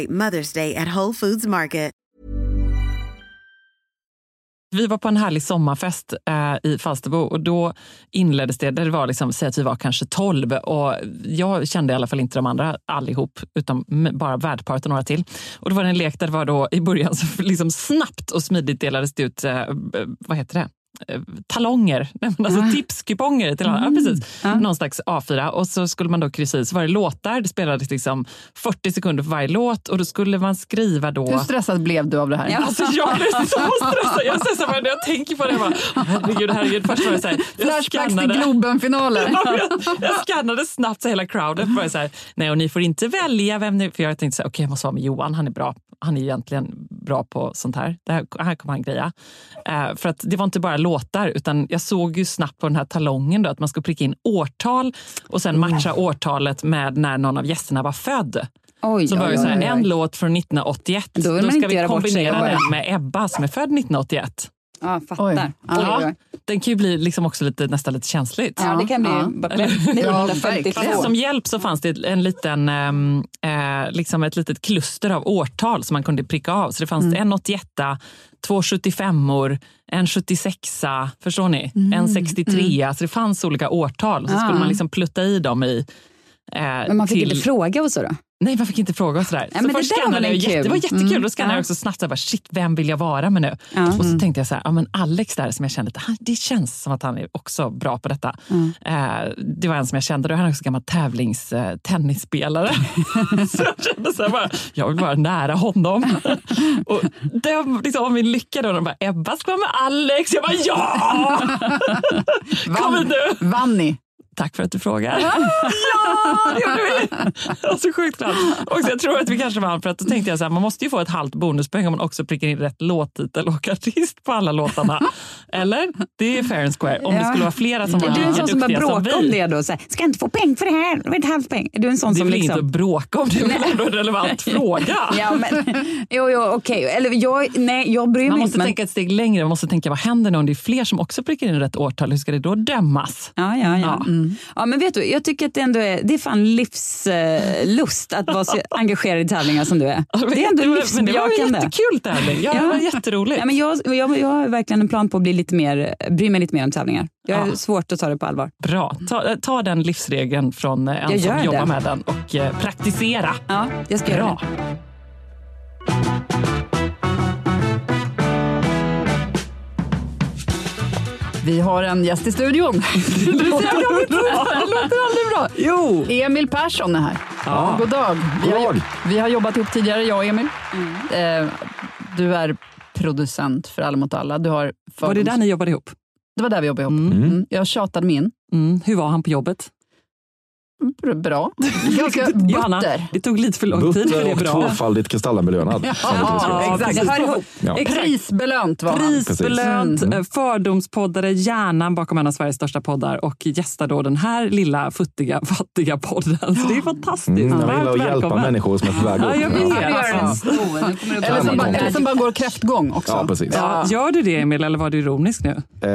celebrate Mother's Day at Whole Foods Market. Vi var på en härlig sommarfest eh, i Falsterbo och då inleddes det, där det var liksom, säg att vi var kanske 12 och jag kände i alla fall inte de andra allihop, utan bara värdparet och några till. Och då var det en lek där det var då i början så liksom snabbt och smidigt delades det ut, eh, eh vad heter det? Eh, Talonger, Nej, men alltså tipskuponger till alla. Ja, precis. Någon slags A4 och så skulle man då kryssa i. Så var det låtar, det spelades liksom 40 sekunder för varje låt och då skulle man skriva då... Hur stressad blev du av det här? Alltså jag blev så stressad. Jag stressar bara när jag tänker på det. Jag bara, herregud, herregud. Först var det så här, jag Flashbacks till. Ja, jag, jag skannade snabbt så hela crowden. Bara så här, nej, och ni får inte välja vem ni... För jag tänkte så här, okej, jag måste vara med Johan. Han är bra. Han är egentligen bra på sånt här. Det här, här kommer han greja. Eh, för att det var inte bara låtar, utan jag såg ju snabbt på den här talongen då, att man ska pricka in årtal och sen matcha årtalet med när någon av gästerna var född. Oj, Så var det så här, en låt från 1981. Då man ska vi kombinera den med Ebba som är född 1981. Ja, fattar. Oj. Den kan ju bli liksom också lite, nästan lite känsligt. Ja, det kan bli Ja. bara Eller- 1952. verkligen. Som hjälp så fanns det en liten, ehm, eh, liksom ett litet kluster av årtal som man kunde pricka av. Så det fanns en 81 två 75 en 76 förstår ni? En 63 Så det fanns olika årtal. Så skulle man liksom plutta i dem i eh, Men man fick till... inte fråga och så då? Nej, man fick inte fråga och sådär. Nej, så men det först där var jag jätte. Det var jättekul. Mm, Då skannade ja. jag också snabbt, jag bara, shit, vem vill jag vara med nu? Ja. Och så Mm. tänkte jag så här, ja, men Alex där som jag kände, han- det känns som att han är också bra på detta. Mm. Eh, det var en som jag kände, då är han också gammal tävlings eh, så jag kände så här, bara, jag vill vara nära honom. och det liksom, min lycka då. De bara, Ebba ska vara med Alex. Jag bara, ja! Kom hit nu! Vann ni? Tack för att du frågar. ja, det gjorde vi! Jag var så sjukt glad. Och så jag tror att vi kanske vann för att då tänkte jag så här, man måste ju få ett halvt bonuspoäng om man också prickar in rätt låttitel och artist på alla låtarna. Eller? Det är fair and square. Om det Ja. skulle vara flera som var Är du en lika sån som duktiga som bråkar om vi. det då? Så här, ska jag inte få poäng för det här? Det var ett halvt poäng. Är du en sån Det är som väl inte liksom... att bråka om, det är väl ändå en relevant fråga. Ja, men, jo, jo, okej. Eller jag, nej, jag bryr Man mig måste inte. men- tänka ett steg längre. Man måste tänka vad händer nu om det är fler som också prickar in rätt årtal? Hur ska det då dömas? Ja, ja, ja. Ja. Mm. Ja, men vet du, jag tycker att det ändå är, det är fan livslust att vara så engagerad i tävlingar som du är. Det är ändå men det var en livsbejakande. jättekul tävling. Ja, det var jätteroligt. Ja, men jag, jag, jag har verkligen en plan på att bli lite mer, bry mig lite mer om tävlingar. Jag har Ja. svårt att ta det på allvar. Bra. Ta, ta den livsregeln från eh, en Jag som jobbar det. med den och eh, praktisera. Ja, jag ska göra Bra. det. Vi har en gäst i studion. det låter det låter aldrig bra. Jo! Emil Persson är här. Ja. God dag. Vi, har, vi har jobbat ihop tidigare, jag och Emil. Mm. Eh, du är producent för Alla mot alla. Du har Var det där ni jobbade ihop? det var där vi jobbade ihop. Mm. Mm. Jag tjatade mig in. Mm. Hur var han på jobbet? Br- Bra. Ganska Johanna, butter. det tog lite för lång tid för Butter det är och bra. tvåfaldigt kristallenbelönad. Ja, Ja, exakt. Ja. Prisbelönt var han. Prisbelönt, Mm. eh, fördomspoddare, hjärnan bakom en av Sveriges största poddar och gästar då den här lilla futtiga, fattiga podden. Så det är fantastiskt. Mm, jag Varmt gillar att hjälpa välkommen. människor som är på väg upp. Ja, jag vet. Alltså. Eller som, bara, eller som bara går kräftgång också. Ja, precis. Ja, gör du det Emil eller var du ironisk nu? Eh,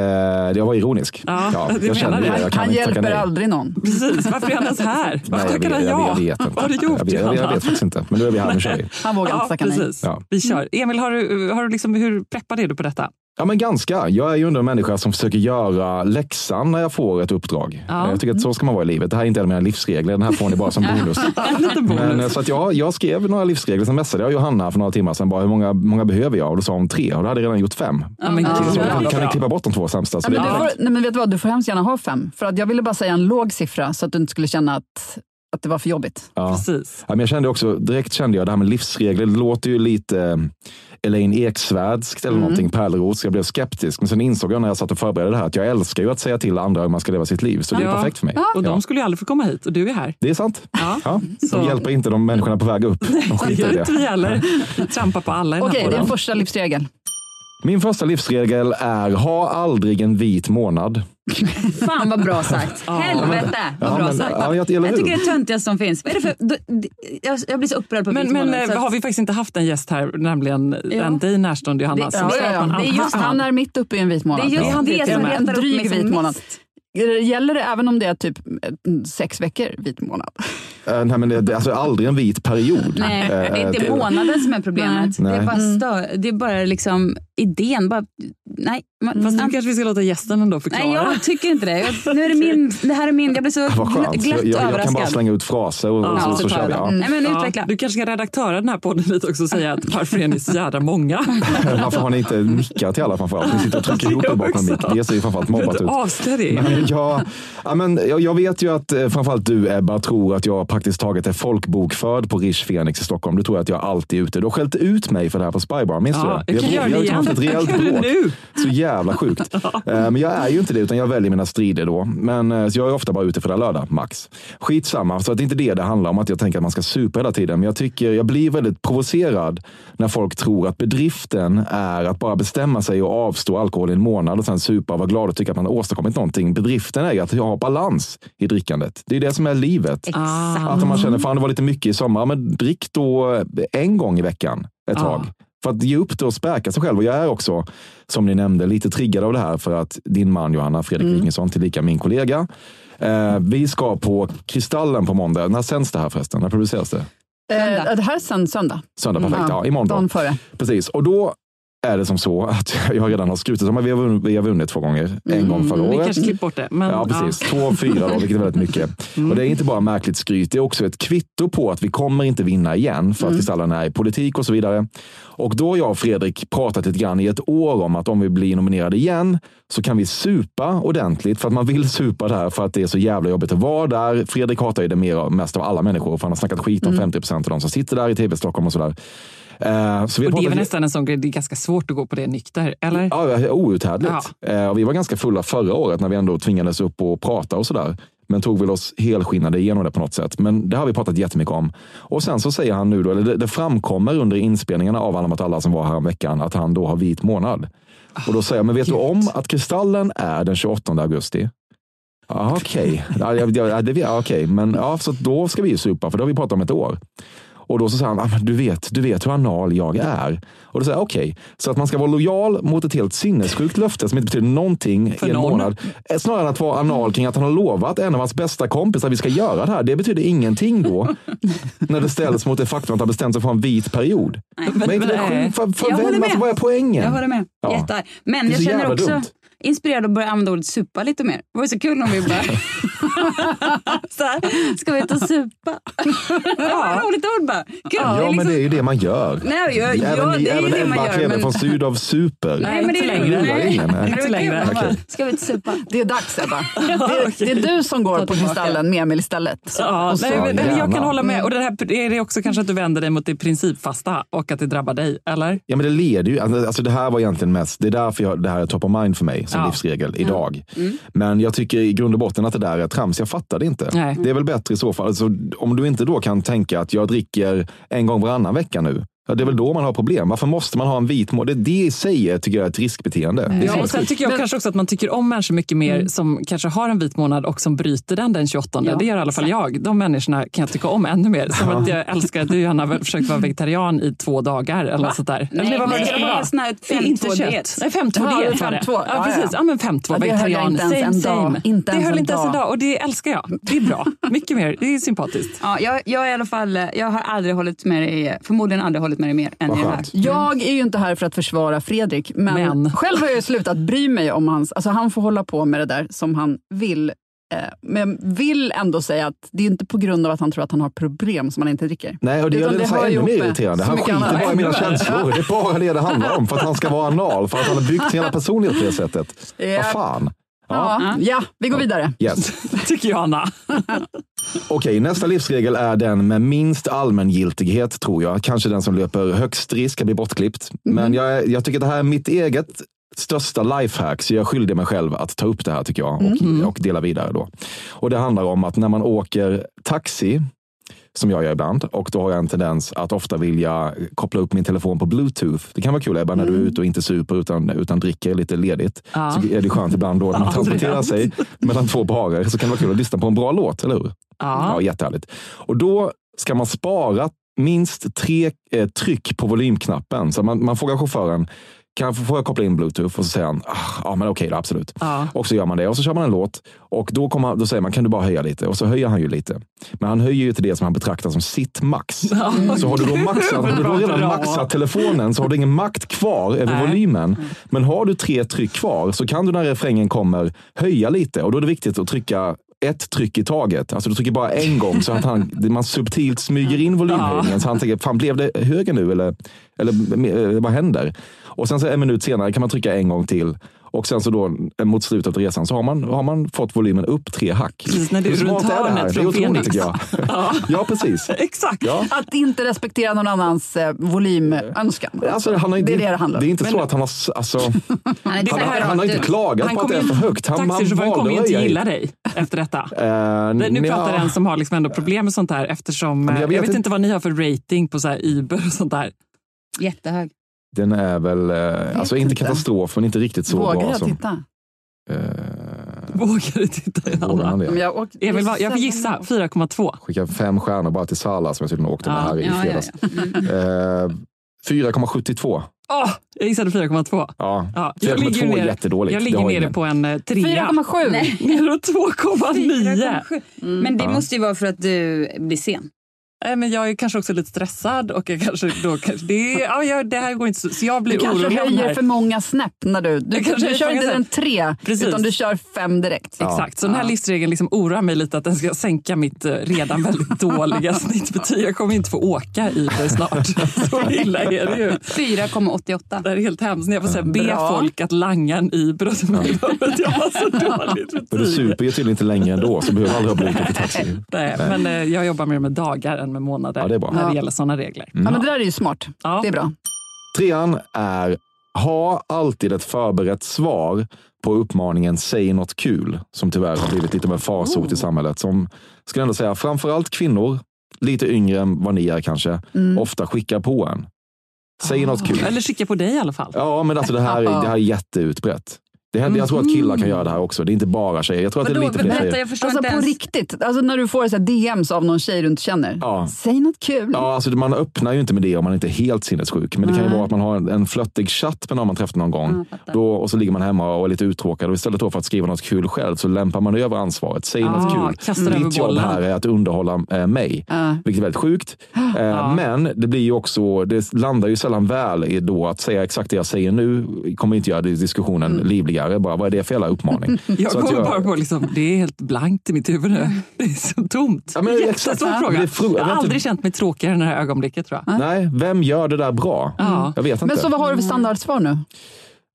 jag var ironisk. Ja, jag känner det. Jag kan Han hjälper aldrig någon. Precis, varför är han ens här? Varför tackar vet, han ja? jag vet inte. Vad har du gjort jag vet, jag, vet, jag vet faktiskt inte. Men nu är vi här, nu kör vi. Han vågar inte tacka nej. Vi kör. Emil, har du, har du liksom, hur preppad är du på detta? Ja, men ganska. Jag är ju ändå en människa som försöker göra läxan när jag får ett uppdrag. Ja. Jag tycker att så ska man vara i livet. Det här är inte en av mina livsregler. Den här får ni bara som bonus. Men, eh, så att jag, jag skrev några livsregler. Sen messade jag Johanna för några timmar sedan. Bara, hur många, många behöver jag? Och då sa hon tre. Och då hade jag redan gjort fem. ja, men Ja, Så kan bra. ni klippa bort de två sämsta? Så Ja, men får, nej, men vet du vad, du får hemskt gärna ha fem. För att jag ville bara säga en låg siffra så att du inte skulle känna att, att det var för jobbigt. Ja. Precis. Ja, men jag kände också, direkt kände jag det här med livsregler, det låter ju lite Elaine Eksvärdskt eller någonting, Pärleros. Jag blev skeptisk, men sen insåg jag när jag satt och förberedde det här att jag älskar ju att säga till andra hur man ska leva sitt liv. Så det är Ja. perfekt för mig. Och de Ja. skulle ju aldrig få komma hit och du är här. Det är sant. Ja. Ja. Så- De hjälper inte de människorna på väg upp. De Det skiter i inte det. vi heller. Trampar på alla i den Okej, här din podden. första livsregel. Min första livsregel är ha aldrig en vit månad. Fan vad bra sagt. Helvete vad Ja, bra men- sagt. ja, jag- jag tycker det är töntigast som finns. Vad är det för, jag, jag blir så upprörd på Men, vit men månad, eh, har vi faktiskt inte haft en gäst här, nämligen Ja. en dig närstående Johanna? Det- ja, ja, ja. Det är just- Han är mitt uppe i en vit månad. Det är just Ja. det och som retar en upp mig dryg som vit månad. mest. Gäller det även om det är typ eh, sex veckor vit månad? Eh, Nej, men det, det, alltså aldrig en vit period. Nej, det är Eh, inte månaden som är problemet. Det är Nej. bara, stö, det är bara liksom idén. Bara, nej, man, Fast nu kanske vi ska låta gästen ändå förklara. nej, jag tycker inte det. Jag, nu är det, min, det här är min. Jag blir så Vad gl- skönt. glatt Jag, jag, jag kan bara överraskad. slänga ut fraser och, och Ja, så, så så kör jag vi. det. Ja. Nej, men Ja, utveckla. du kanske ska redaktöra den här podden lite också och säga att varför är ni så jävla många? Varför har ni inte nickar till alla framförallt? Ni sitter och trycker ihop er bakom mick. Det ser ju framförallt mobbat ut. Avslöja det. Men jag, ja, men jag, jag vet ju att eh, framförallt du Ebba tror att jag praktiskt taget är folkbokförd på Rish Fenix i Stockholm. Du tror att jag alltid är ute. Du har skällt ut mig för det här på Spybar. Minns Ja, du jag kan det? har det ju haft ett igen. rejält Jag kan jävla sjukt. Eh, Men jag är ju inte det, utan jag väljer mina strider då. Men eh, jag är ofta bara ute fredag, lördag, max. Skitsamma, så att det är inte det det handlar om, att jag tänker att man ska supa hela tiden. Men jag tycker, jag blir väldigt provocerad när folk tror att bedriften är att bara bestämma sig och avstå alkohol i en månad och sen supa och vara glad och tycka att man har åstadkommit någonting. Bedriften är ju att ha balans i drickandet. Det är det som är livet. Ah. Att om man känner, fan det var lite mycket i sommar, men drick då en gång i veckan ett Ja. tag. För att ge upp det och späka sig själv. Och jag är också, som ni nämnde, lite triggad av det här för att din man Johanna Fredrik Mm. Wikingsson, tillika min kollega, eh, vi ska på Kristallen på måndag. När sänds det här förresten? När produceras det? Eh, det här är sen söndag. Söndag, perfekt. Ja, imorgon då. Dagen före. Precis. Och då är det som så att jag redan har skrutit om att vi har vunnit, vi har vunnit två gånger. En gång förra Mm, Vi året. kanske klipper bort det. Men, Ja, precis. Två och fyra då, vilket är väldigt mycket. Och det är inte bara märkligt skryt, det är också ett kvitto på att vi kommer inte vinna igen för att Kristallen är i politik och så vidare. Och då har jag och Fredrik pratat lite grann i ett år om att om vi blir nominerade igen så kan vi supa ordentligt för att man vill supa där för att det är så jävla jobbigt att vara där. Fredrik hatar ju det mer, mest av alla människor för han har snackat skit om 50 procent av de som sitter där i tv Stockholm och sådär. Eh, så vi Och det är väl nästan en sån grej, det är ganska svårt att gå på det nykter, eller? Ja, outhärdligt. Ja. Eh, och vi var ganska fulla förra året när vi ändå tvingades upp och prata och sådär. Men tog väl oss helskinnade igenom det på något sätt. Men det har vi pratat jättemycket om. Och sen så säger han nu då, eller det, det framkommer under inspelningarna av Alla mot alla som var här om veckan, att han då har vit månad. Och då säger jag, men vet du om att Kristallen är den 28 augusti? Ja, okej. Ja, ja, ja, det- ja, okej. Men ja, så då ska vi ju supa, för det har vi pratat om ett år. Och då så säger han, ah, men du, vet, du vet hur anal jag är. Och då säger jag, okej. Så att man ska vara lojal mot ett helt sinnessjukt löfte som inte betyder någonting För i en någon. månad. Eh, Snarare än att vara anal kring att han har lovat en av hans bästa kompisar att vi ska göra det här. Det betyder ingenting då. när det ställs mot det faktum att han bestämt sig för en vitt period. Men inte det nej. sjukt? För, för Jag håller vem, med. alltså, vad är poängen? Jag håller med. Ja. Jättearg. Men jag känner också dumt. Inspirerad att börja använda ordet supa lite mer. Det var så kul om vi bara... så här, ska vi ut och supa? ja. Roligt ord bara. Kul. Ja, det är men liksom... det är ju det man gör. Nej, jag, även ja, det är även det man Ebba gör. Kleve Men... från Sydow super. Nej, men det inte är längre. Lurar ingen, nej. Inte längre. Okej. Ska vi och supa? Det är dags Ebba. Det, det är du som går på Kristallen med Emil istället. Ja, nej, men, jag kan hålla med. Och det här är det också kanske att du vänder dig mot det principfasta och att det drabbar dig, eller? Ja, men det leder ju. Alltså, alltså det här var egentligen mest, det är därför jag, det här är top of mind för mig som Ja. livsregel idag. Men jag tycker i grund och botten att det där är trams. Jag fattar det inte. Nej. Det är väl bättre i så fall. Alltså, om du inte då kan tänka att jag dricker en gång varannan vecka nu. Ja, det är väl då man har problem. Varför måste man ha en vit månad? Det, det i sig är, tycker jag är ett riskbeteende. Det är Ja, och sen tycker jag kanske också att man tycker om människor mycket mer som kanske har en vit månad och som bryter den den 28. Ja, det gör i alla fall jag. De människorna kan jag tycka om ännu mer. Som att jag älskar att du Johanna har försökt vara vegetarian i två dagar eller något sånt där. Nej, Eller vad var nej, det skulle det var vara? sån här Nej, inte 5-2 kött. Nej, 5-2 Ja, diet var det. 5-2. Ja, Ja, precis. ja. Ja, men 5-2 Ja, det höll jag vegetarian. Same, en dag. same. Inte det höll inte ens en dag. dag och det älskar jag. Det är bra. Mycket mer. Det är sympatiskt. Ja, jag, jag, i alla fall, jag har aldrig hållit med dig, förmodligen aldrig hållit med dig mer än Vad i det här. skönt. Jag är ju inte här för att försvara Fredrik, men, Men. själv har jag ju slutat bry mig om hans... Alltså han får hålla på med det där som han vill. Eh, Men jag vill ändå säga att det är inte på grund av att han tror att han har problem som han inte dricker. Nej, och det gör det, det ännu mer irriterande. Han skiter bara i mina känslor. Det är bara det det handlar om. För att han ska vara anal. För att han har byggt sin hela personlighet på det sättet. Ja. Vad fan. Ja, ja vi går vidare. Yes. Tycker Johanna. Okej, nästa livsregel är den med minst allmängiltighet tror jag. Kanske den som löper högst risk att bli bortklippt. Men jag, är- jag tycker att det här är mitt eget största lifehack, så jag skyldig mig själv att ta upp det här tycker jag och, och dela vidare då. Och det handlar om att när man åker taxi, som jag gör ibland, och då har jag en tendens att ofta vilja koppla upp min telefon på bluetooth. Det kan vara kul Ebba, när du är ute och inte super utan, utan dricker lite ledigt. Ja. Så är det skönt ibland då när man transporterar sig mellan två barer så kan det vara kul att lyssna på en bra låt, eller hur? Ja, Ja. jättehärligt. Och då ska man spara minst tre eh, tryck på volymknappen. Så man, man frågar chauffören, kan jag, får jag koppla in bluetooth? Och så säger han, ah, ja men okej då, absolut. Ja. Och så gör man det och så kör man en låt och då, kommer, då säger man, kan du bara höja lite? Och så höjer han ju lite. Men han höjer ju till det som han betraktar som sitt max. Så har du då, maxat, har du då redan maxat telefonen så har du ingen makt kvar över Nej. volymen. Men har du tre tryck kvar så kan du när refrängen kommer höja lite och då är det viktigt att trycka ett tryck i taget. Alltså du trycker bara en gång så att han, man subtilt smyger in volymhöjningen. Så han tänker, fan blev det högre nu eller, eller vad händer? Och sen så en minut senare kan man trycka en gång till. Och sen så då eh, mot slutet av resan så har man, har man fått volymen upp tre hack. Precis, när du är runt det hörnet Det är från otroligt tycker jag. Ja. Ja, precis. Exakt. Ja. Att inte respektera någon annans eh, volymönskan. Alltså, han har det är det det handlar om. Det är inte så Men- att han har... Alltså, Han är Det han, så här, han har inte klagat Han på att det är för högt. Han, Taxichauffören kommer ju inte gilla dig efter detta. Eh, Nu pratar en som har liksom ändå problem med sånt här eftersom Men jag jag vet, vet inte inte- vad ni har för rating på så här Uber och sånt där. jättehög. Den är väl, eh, alltså inte inte. katastrof, men inte riktigt så Vågar bra jag som... titta? Eh, Vågar du titta i vågar alla? Men det? jag, åker, Emil, vad- jag får gissa 4,2. Skicka fem stjärnor bara till Sala som jag tydligen åkte med Ja, här i Ja, ja, fredags. ja. Mm. Eh, 4,72. Åh, jag gissade 4,2. Ja, Ja, jag 4,2 ligger är nere, jättedåligt. jag Det ligger har nere ingen. på en eh, trea. 4,7. Nej. Nere på 2,9. 4,7. Men det Ja. måste ju vara för att du blir sen. Nej, men jag är kanske också lite stressad och jag kanske då, kanske- det, ja, jag, det här går inte så, så jag Du blir kanske orolig. av det höjer för många snäpp när du... Du, kanske du kör inte en tre, Precis. utan du kör fem direkt. Ja. Exakt, så den här Ja. listregeln liksom oroar mig lite att den ska sänka mitt eh, redan väldigt dåliga snittbetyg. Jag kommer inte få åka i det snart. Så illa är det ju. 4,88. Det är helt hemskt när jag får säga, be Bra. folk att langa en och så mig för att jag har så dåligt Men du betyg. super ju tydligen inte längre ändå, så du behöver aldrig ha bluetooth i taxi. Nej, men eh, jag jobbar mer med dagar än med månader Ja, det är bra. när det gäller sådana regler. Ja, men det där är ju smart. Ja. Det är bra. Trean är, ha alltid ett förberett svar på uppmaningen säg något kul, som tyvärr har blivit lite av en farsot i samhället. Som, skulle ändå säga, framförallt kvinnor, lite yngre än vad ni är kanske, ofta skickar på en. Säg något kul. Eller skicka på dig i alla fall. Ja, men alltså det här, är- det här är jätteutbrett. Det här, Jag tror att killar kan göra det här också. Det är inte bara tjejer. Jag tror att det är Vadå, lite fler tjejer. jag Alltså inte på ens. riktigt, alltså när du får så här DMs av någon tjej du inte känner. Ja. Säg något kul. Ja, alltså man öppnar ju inte med det om man inte är helt sinnessjuk. Men det kan ju Nej. vara att man har en, en flöttig chatt med någon man träffat någon gång. Ja, då, och så ligger man hemma och är lite uttråkad. Och istället för att skriva något kul själv så lämpar man över ansvaret. Säg något Ah, kul. Ditt jobb här är att underhålla eh, mig. Ja. Vilket är väldigt sjukt. Eh, Men det blir ju också, det landar ju sällan väl i då att säga exakt det jag säger nu kommer inte göra diskussionen livligare. Bara, vad är det för jävla uppmaning? Jag Så att kommer jag- bara på liksom, det är helt blankt i mitt huvud nu. Det är så tomt. Ja, men. Jättesvår Ja. fråga. Fru- jag har aldrig känt mig tråkigare i det här ögonblicket tror jag. Nej, vem gör det där bra? Ja. Jag vet inte. Men så vad har du för standardsvar nu?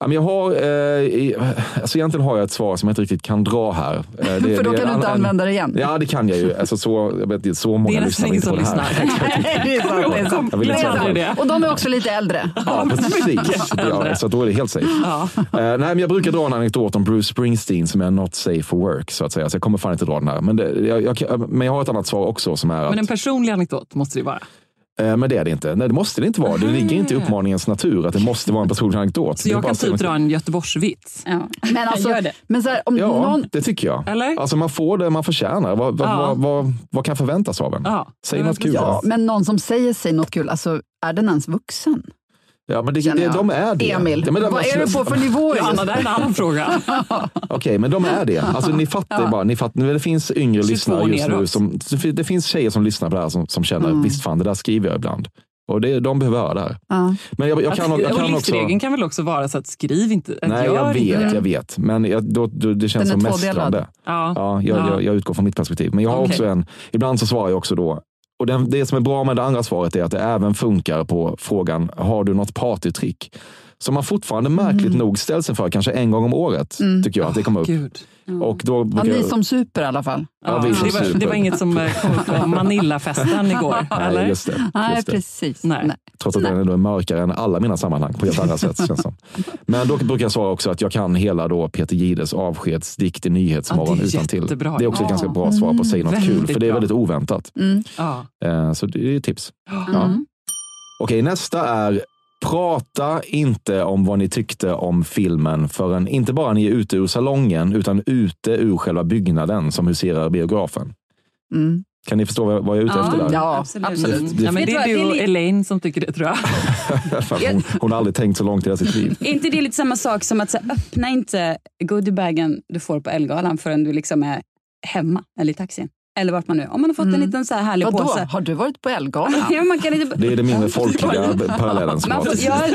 Ja, men jag har, eh, alltså egentligen har jag ett svar som jag inte riktigt kan dra här. Eh, det- För då kan du inte en- använda det igen. Ja, det kan jag ju. Alltså, så, jag vet, så många Det är nästan lyssnar ingen inte på som det här. lyssnar. det är sant. Det är sant. Och de är också lite äldre. Ja, precis. Ja, så då är det helt safe. Ja. Eh, nej, men jag brukar dra en anekdot om Bruce Springsteen som är not safe for work. Så att säga. Så jag kommer fan inte dra den här. Men, det, jag, jag, men jag har ett annat svar också som är att, Men en personlig anekdot måste det vara. Eh, men det är det inte. Nej, det måste det inte vara. Det ligger inte i uppmaningens natur att det måste vara en personlig anekdot. Så jag kan typ dra en Göteborgsvits. Ja. Men, alltså, Gör det. men så här, om Ja, någon... det tycker jag. Eller? Alltså man får det man förtjänar. Vad, vad, Ja. vad, vad, vad kan förväntas av en? Ja. Säg något kul. Ja, men någon som säger sig något kul, alltså är den ens vuxen? Ja, men det, det, de är det. Emil, Ja, men de- vad är du på för nivå? Johanna, det här är en annan fråga. Okej, men de är det. Alltså, ni fattar bara. Ni fattar, det finns yngre 22 lyssnare just nu. Som, det finns tjejer som lyssnar på det här som, som känner, Mm. visst fan, det där skriver jag ibland. Och det, de behöver höra det här. Ja. Men jag, jag kan, jag och kan också... livsregeln kan väl också vara så att skriv inte, att Nej, jag inte vet, det. jag vet. Men jag, då, då, det känns som mästrande. Ja. Ja, jag, Ja. Jag, jag utgår från mitt perspektiv. Men jag har Okej. också en, ibland så svarar jag också då, och den, det som är bra med det andra svaret är att det även funkar på frågan, har du något partytrick? Som man fortfarande märkligt Mm. nog ställs inför, kanske en gång om året, tycker jag att det kommer upp. Gud. Och då Ja, ni som super i alla fall. Ja, som det, var, super. det var inget som eh, kom på Manilla-festen igår, eller? Nej, just det. Nej, Just det. precis. Nej. Nej. Trots att den är då mörkare än alla mina sammanhang på helt andra sätt. Känns det som. Men då brukar jag svara också att jag kan hela då Peter Gides avskedsdikt i Nyhetsmorgon Ja, det är utan till. jättebra. Det är också ett Ja. ganska bra svar på Säg något kul, Väldigt för det är bra. väldigt oväntat. Mm. Ja. Eh, Så det är ett tips. Ja. Mm. Okej, nästa är Prata inte om vad ni tyckte om filmen förrän inte bara ni är ute ur salongen utan ute ur själva byggnaden som huserar biografen. Mm. Kan ni förstå vad jag är ute Ja. efter där? Ja, Absolut. absolut. Det- Ja, men det är du och Elaine som tycker det tror jag. Hon, hon har aldrig tänkt så långt i hela sitt liv. Är inte det lite samma sak som att så öppna inte goodiebagen du får på Elgalan förrän du liksom är hemma eller i taxin? Eller vart man nu Om man har fått en liten så här härlig Vadå, påse. har du varit på Elgalan? Ja, man kan inte... Det är det mindre folkliga parallellen som Man får, ja,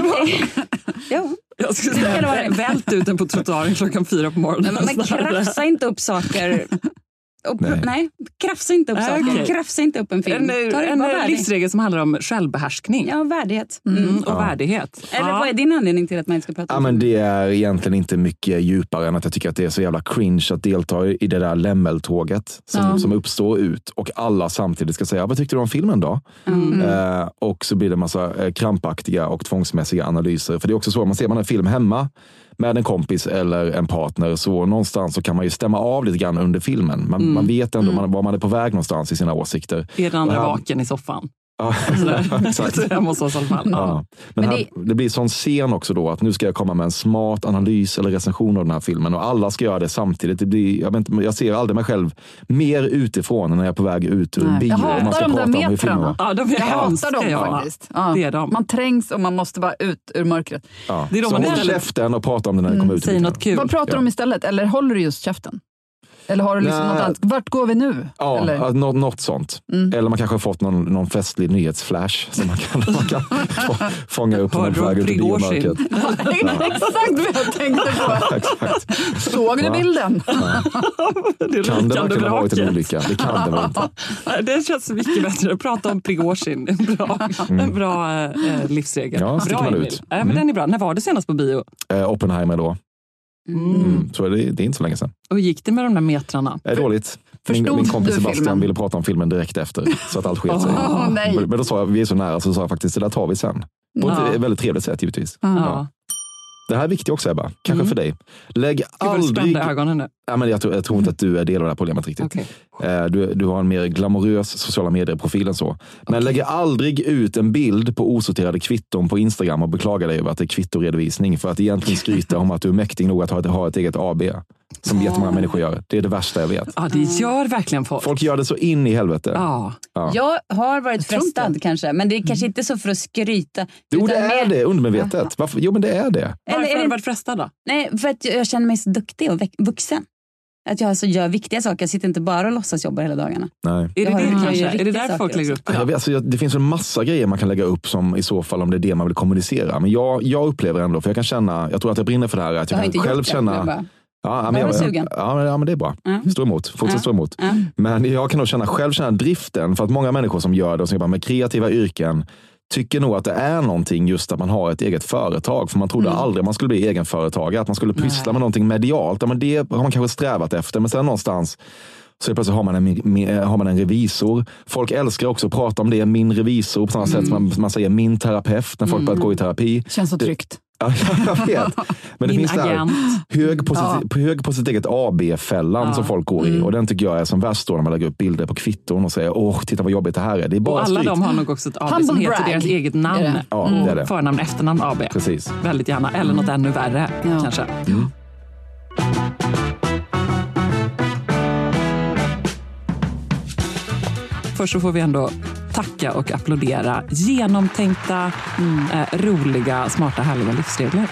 ja. Jag skulle Det kan säga, vält ut den på trottoaren klockan fyra på morgonen. Men, men krafsa inte upp saker. Upp, nej. Nej. krafsa inte upp saker. okej. Krafsa inte upp en film. En, det en livsregel som handlar om självbehärskning Ja, värdighet. mm. Mm. och värdighet. Eller Ja. vad är din anledning till att man inte ska prata Ja, om men film? det är egentligen inte mycket djupare än att jag tycker att det är så jävla cringe att delta i det där lämmeltåget som, Ja. som uppstår ut och alla samtidigt ska säga vad tyckte du om filmen då? Mm. Eh, och så blir det en massa eh, krampaktiga och tvångsmässiga analyser. För det är också så, man ser man en film hemma med en kompis eller en partner så någonstans så kan man ju stämma av lite grann under filmen. Man, man vet ändå man, var man är på väg någonstans i sina åsikter. Är den andra här- vaken i soffan? Ja, exakt. Hemma hos oss i alla fall. Ja. Men, Men här, det... blir sån scen också då att nu ska jag komma med en smart analys eller recension av den här filmen och alla ska göra det samtidigt. Det blir, jag, vet inte, jag ser aldrig mig själv mer utifrån när jag är på väg ut ur en bio. Jag och man hatar ska de där prata om hur filmen metrarna. Ja, de är Jag hatar dem ja. faktiskt. Ja. Det är de. Man trängs och man måste bara ut ur mörkret. Ja. Det är de så man håll istället- käften och prata om det när det kommer ut. Säg något kul. Vad pratar du om istället? Eller håller du just käften? Eller har du liksom något annat? Vart går vi nu? Ja, Eller? ja, nå- något sånt. Mm. Eller man kanske har fått någon, någon festlig nyhetsflash som man kan, man kan få, fånga upp när man är på du väg ut Prigozjin? biomärket. Exakt vad jag tänkte på. Exakt. Såg du bilden? Det Kan det verkligen ha varit en olycka? Det kan det väl inte? Det känns mycket bättre att prata om Prigozjin. En bra, en bra eh, livsregel. Ja, bra, man Emil. ut. Ja, men Mm. Den är bra. När var det senast på bio? Eh, Oppenheimer då. Mm. Mm. Så det, det är inte så länge sedan. Och hur gick det med de där metrarna? Det är dåligt. Min, Förstod min kompis Sebastian filmen? ville prata om filmen direkt efter, så att allt sket sig. Nej. Men då sa jag, vi är så nära, så sa jag faktiskt, det där tar vi sen. På ett Ja. väldigt trevligt sätt givetvis. Ja. Det här är viktigt också Ebba, kanske Mm. för dig. Lägg aldrig... ögonen. Ja, men jag, tror, jag tror inte att du är del av det här problemet riktigt. Okej. Eh, Du, du har en mer glamorös sociala medier-profil än så. Men lägg aldrig ut en bild på osorterade kvitton på Instagram och beklaga dig över att det är kvittoredovisning för att egentligen skryta om att du är mäktig nog att ha ett, ha ett eget AB. Som jättemånga människor gör. Det är det värsta jag vet. Ja, det gör verkligen folk. Folk gör det så in i helvete. Ja. Ja. Jag har varit frestad kanske, men det är kanske inte så för att skryta. Jo, det är mer- det undermedvetet. Varför? Jo, men det är det. Eller Varför är har du varit frestad då? nej, för att jag känner mig så duktig och vuxen. Att jag alltså gör viktiga saker. Jag sitter inte bara och låtsas jobba hela dagarna. Nej. Är det, det, kanske? Är det där folk lägger upp det? Jag vet, alltså, det finns en massa grejer man kan lägga upp som i så fall om det är det man vill kommunicera. Men jag, jag upplever ändå, för jag kan känna, jag tror att jag brinner för det här, att Jag jag inte kan själv känna... Jag Ja, men, jag, sugen. ja, ja, men det är bra. Ja. Stå emot. Fortsätt stå emot. Men jag kan nog känna, själv känna driften, för att många människor som gör det och som jobbar med kreativa yrken tycker nog att det är någonting just att man har ett eget företag. För man trodde Mm. aldrig man skulle bli egenföretagare, att man skulle pyssla Nej. med någonting medialt. Ja, men det har man kanske strävat efter, men sen någonstans så plötsligt har man, en, mi- har man en revisor. Folk älskar också att prata om det, min revisor, på samma sätt som man, man säger min terapeut när folk börjat gå i terapi. Känns så tryggt. Ja, jag vet. Men det Min finns det agent. hög på, sitt, på hög på sitt eget AB-fällan Ja. som folk går i. Och den tycker jag är som värst då när man lägger upp bilder på kvitton och säger åh, titta vad jobbigt det här är. Det är bara Och alla skryt. de har nog också ett AB Humble som heter brag. deras eget namn. Är det? Ja, det är det. Förnamn, efternamn AB. Precis. Väldigt gärna. Eller något ännu värre Ja. kanske. Först så får vi ändå tacka och applådera genomtänkta, eh, roliga, smarta, härliga livsregler.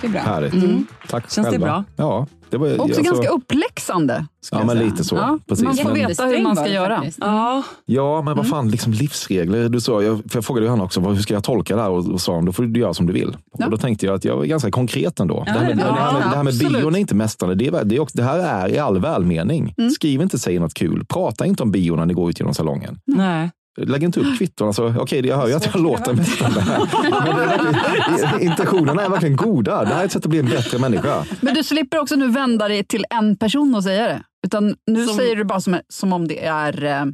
Det är bra. Härligt. Tack Känns det själva. bra? Ja, det var Också alltså- ganska uppläxande. Ja, men lite så. Ja, Precis. Man får Men- veta hur man ska göra. Faktiskt. Ja, Ja, men vad fan, liksom livsregler. Du sa, jag, för jag frågade Johanna också, hur ska jag tolka det här? Och, och sa hon, då får du göra som du vill. Ja. Och då tänkte jag att jag var ganska konkret ändå. Ja, det, här med, det är det, här med, det här med bion är inte mästande. Det, är, det, är också, det här är i all välmening. Skriv inte, säg något kul. Prata inte om bio när ni går ut genom salongen. nej. Lägg inte upp kvitton. Alltså, Okej, jag hör ju att jag låter mästande här. Men det är verkligen, intentionerna är verkligen goda. Det här är ett sätt att bli en bättre människa. Men du slipper också nu vända dig till en person och säga det. Utan nu Som- säger du bara som, som om det är eh,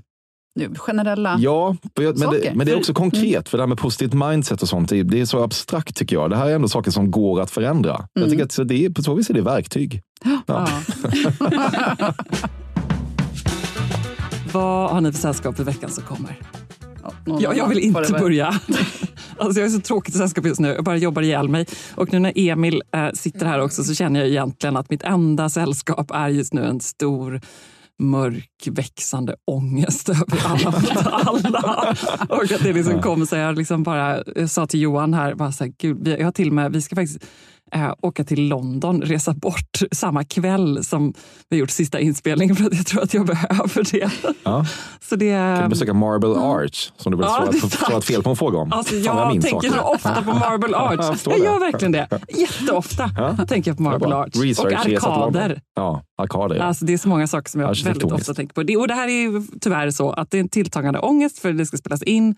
nu, generella... Ja, men det, Saker. men det är också konkret. För det här med positivt mindset och sånt, det är- det så abstrakt tycker jag. Det här är ändå saker som går att förändra. Jag tycker att det är, på så vis är det verktyg. Ja. Ja. Vad har ni för sällskap i veckan som kommer? någon Jag, jag vill inte börja. Alltså jag är så tråkigt i sällskap just nu. Jag bara jobbar ihjäl mig. Och nu när Emil eh, sitter här också så känner jag egentligen att mitt enda sällskap är just nu en stor mörk växande ångest över alla mot alla. Och att det liksom kom så jag liksom bara jag sa till Johan här, bara så här, Gud, vi, jag har till och med, vi ska faktiskt eh, åka till London, resa bort samma kväll som vi gjort sista inspelningen för att jag tror att jag behöver det. Ja. Så det Kan du besöka Marble Arch som du väl Ja, svarat, fel på en fråga om? Alltså, jag minns tänker saker. ofta på Marble Jag Arch. Jag det. gör verkligen det. Jätteofta Ja. tänker jag på Marble. Arch. Och till London. arkader. Ja, arkader. Ja. Alltså, det är så många saker som jag väldigt ofta tänker på. Det, och det här är ju tyvärr så att det är en tilltagande ångest för det ska spelas in.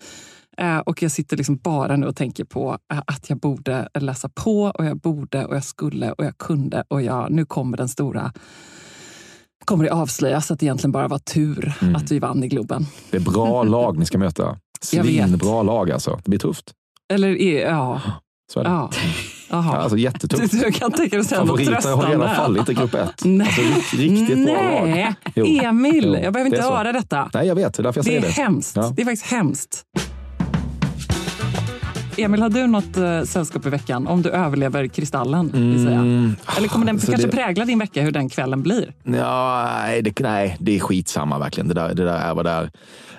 Eh, och jag sitter liksom bara nu och tänker på eh, att jag borde läsa på och jag borde och jag skulle och jag kunde. Och jag, nu kommer den stora kommer det avslöjas att det egentligen bara var tur Mm. att vi vann i Globen. Det är bra lag ni ska möta. Svinbra lag alltså. Det blir tufft. Eller ja. Så är det. ja. Jaha. Alltså Du, jättetufft. du kan tänka dig något Favoriterna har redan fallit i grupp ett. Nej. Alltså, rikt- riktigt bra lag. Nej, Jo. Emil, Jo, jag behöver inte höra detta. Nej, jag vet. Det är därför jag Det säger är det. hemskt. Ja. Det är faktiskt hemskt. Emil, har du något uh, sällskap i veckan? Om du överlever Kristallen, vill säga. Mm. Eller kommer den Så kanske det- prägla din vecka, hur den kvällen blir? Ja, nej, det, nej, det är skitsamma verkligen. Det där, det där är vad det är.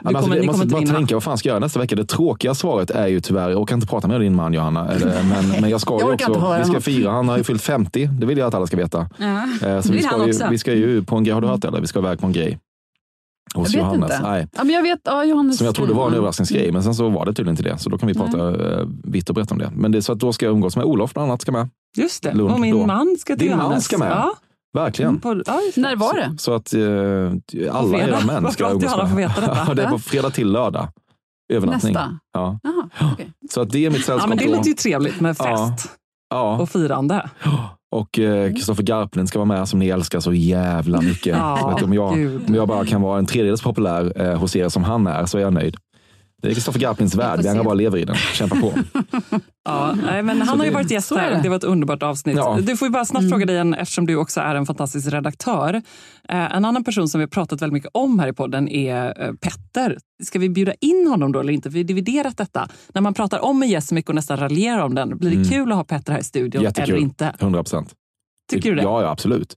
Kommer- det- man kommer måste bara vinna. tänka vad fan ska jag göra nästa vecka. Det tråkiga svaret är ju tyvärr, jag orkar inte prata med din man Johanna, eller, men, men jag ska Jag ju orkar inte också, vi ska fira, han har ju fyllt 50, det vill jag att alla ska veta. Ja. Eh, Så Det vi ska, ju, vi ska ju på en grej, har du hört det eller? Vi ska iväg på en grej. Jag Hos vet Johannes. inte. Nej. Ja, men jag vet, ja, Johannes Som jag trodde var en Mm. överraskningsgrej, men sen så var det tydligen inte det. Så då kan vi prata eh, vitt och brett om det. Men det är så att då ska jag umgås med Olof bland annat, ska med. Just det. Lund och min då. man ska till Din man Johannes. ska med. Ja, Verkligen. på, ja. När var det? Så att eh, alla era män ska umgås med. veta detta. Det är på fredag till lördag. Övernattning. Nästa? Ja. Jaha, okej. Så att det är mitt sällskap. Ja, men det låter ju trevligt med fest Ja. och firande. Och eh, Kristoffer Garplind ska vara med som ni älskar så jävla mycket. Ja, om, jag, om jag bara kan vara en tredjedels populär eh, hos er som han är så är jag nöjd. Det är Kristoffer Garplinds värld, vi andra bara lever i den. Kämpa på. Ja, men han har ju varit gäst här det. och det var ett underbart avsnitt. Ja. Du får ju bara snabbt fråga dig igen, eftersom du också är en fantastisk redaktör. Eh, en annan person som vi har pratat väldigt mycket om här i podden är eh, Petter. Ska vi bjuda in honom då eller inte? Vi har dividerat detta. När man pratar om en gäst så mycket och nästan raljerar om den, blir det kul att ha Petter här i studion Mm. Jättekul. eller inte? 100 procent. Tycker du det? Ja, ja absolut.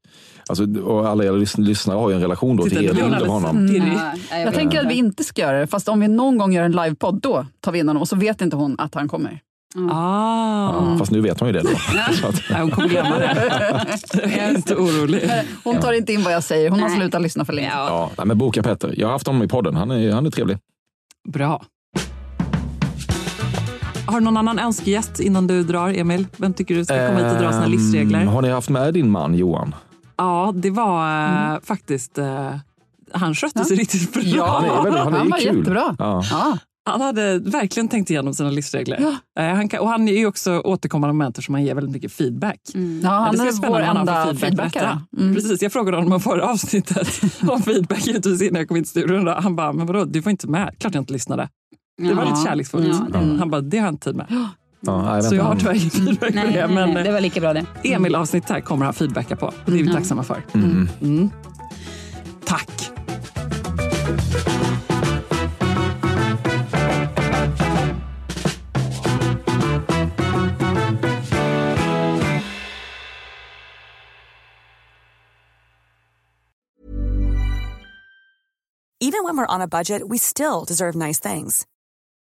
Alltså, och alla er lys- lyssnare har ju en relation då Titta, till er bild av honom. Dirrig. Nej, jag tänker att vi inte ska göra det, fast om vi någon gång gör en livepodd, då tar vi in honom och så vet inte hon att han kommer. Ah. Ja, fast nu vet hon ju det då. Nej, hon kommer glömma det. Jag är inte orolig. Hon tar inte in vad jag säger, hon har slutat lyssna för länge. Ja. men boka Petter. Jag har haft honom i podden. Han är, han är trevlig. Bra. Har du någon annan önskegäst innan du drar, Emil? Vem tycker du ska komma hit och dra sina Ehm, livsregler? Har ni haft med din man Johan? Ja, det var eh, faktiskt... Eh, han skötte sig riktigt bra. Ja, Han är, väldigt, han är han var kul. jättebra. Ja. Ja. Han hade verkligen tänkt igenom sina livsregler. Ja. Eh, han kan, och han är ju också återkommande momenter som han ger väldigt mycket feedback. Ja, Ja, han det ska är vår enda feedbackare. Mm. Precis, jag frågade honom om förra avsnittet om feedback givetvis innan jag kom in till studion. Han bara, men vadå, du var inte med. Klart jag inte lyssnade. Det var lite kärleksfullt. Ja, det- Han bara, det har jag inte tid med. Ja, nej, Så jag har tyvärr ingen feedback på Nej, det. nej, Men nej, det var lika bra det. Emil-avsnitt här kommer han feedbacka på. Det är vi tacksamma för. Mm. Mm. Tack. Even when we're on a budget, we still deserve nice things.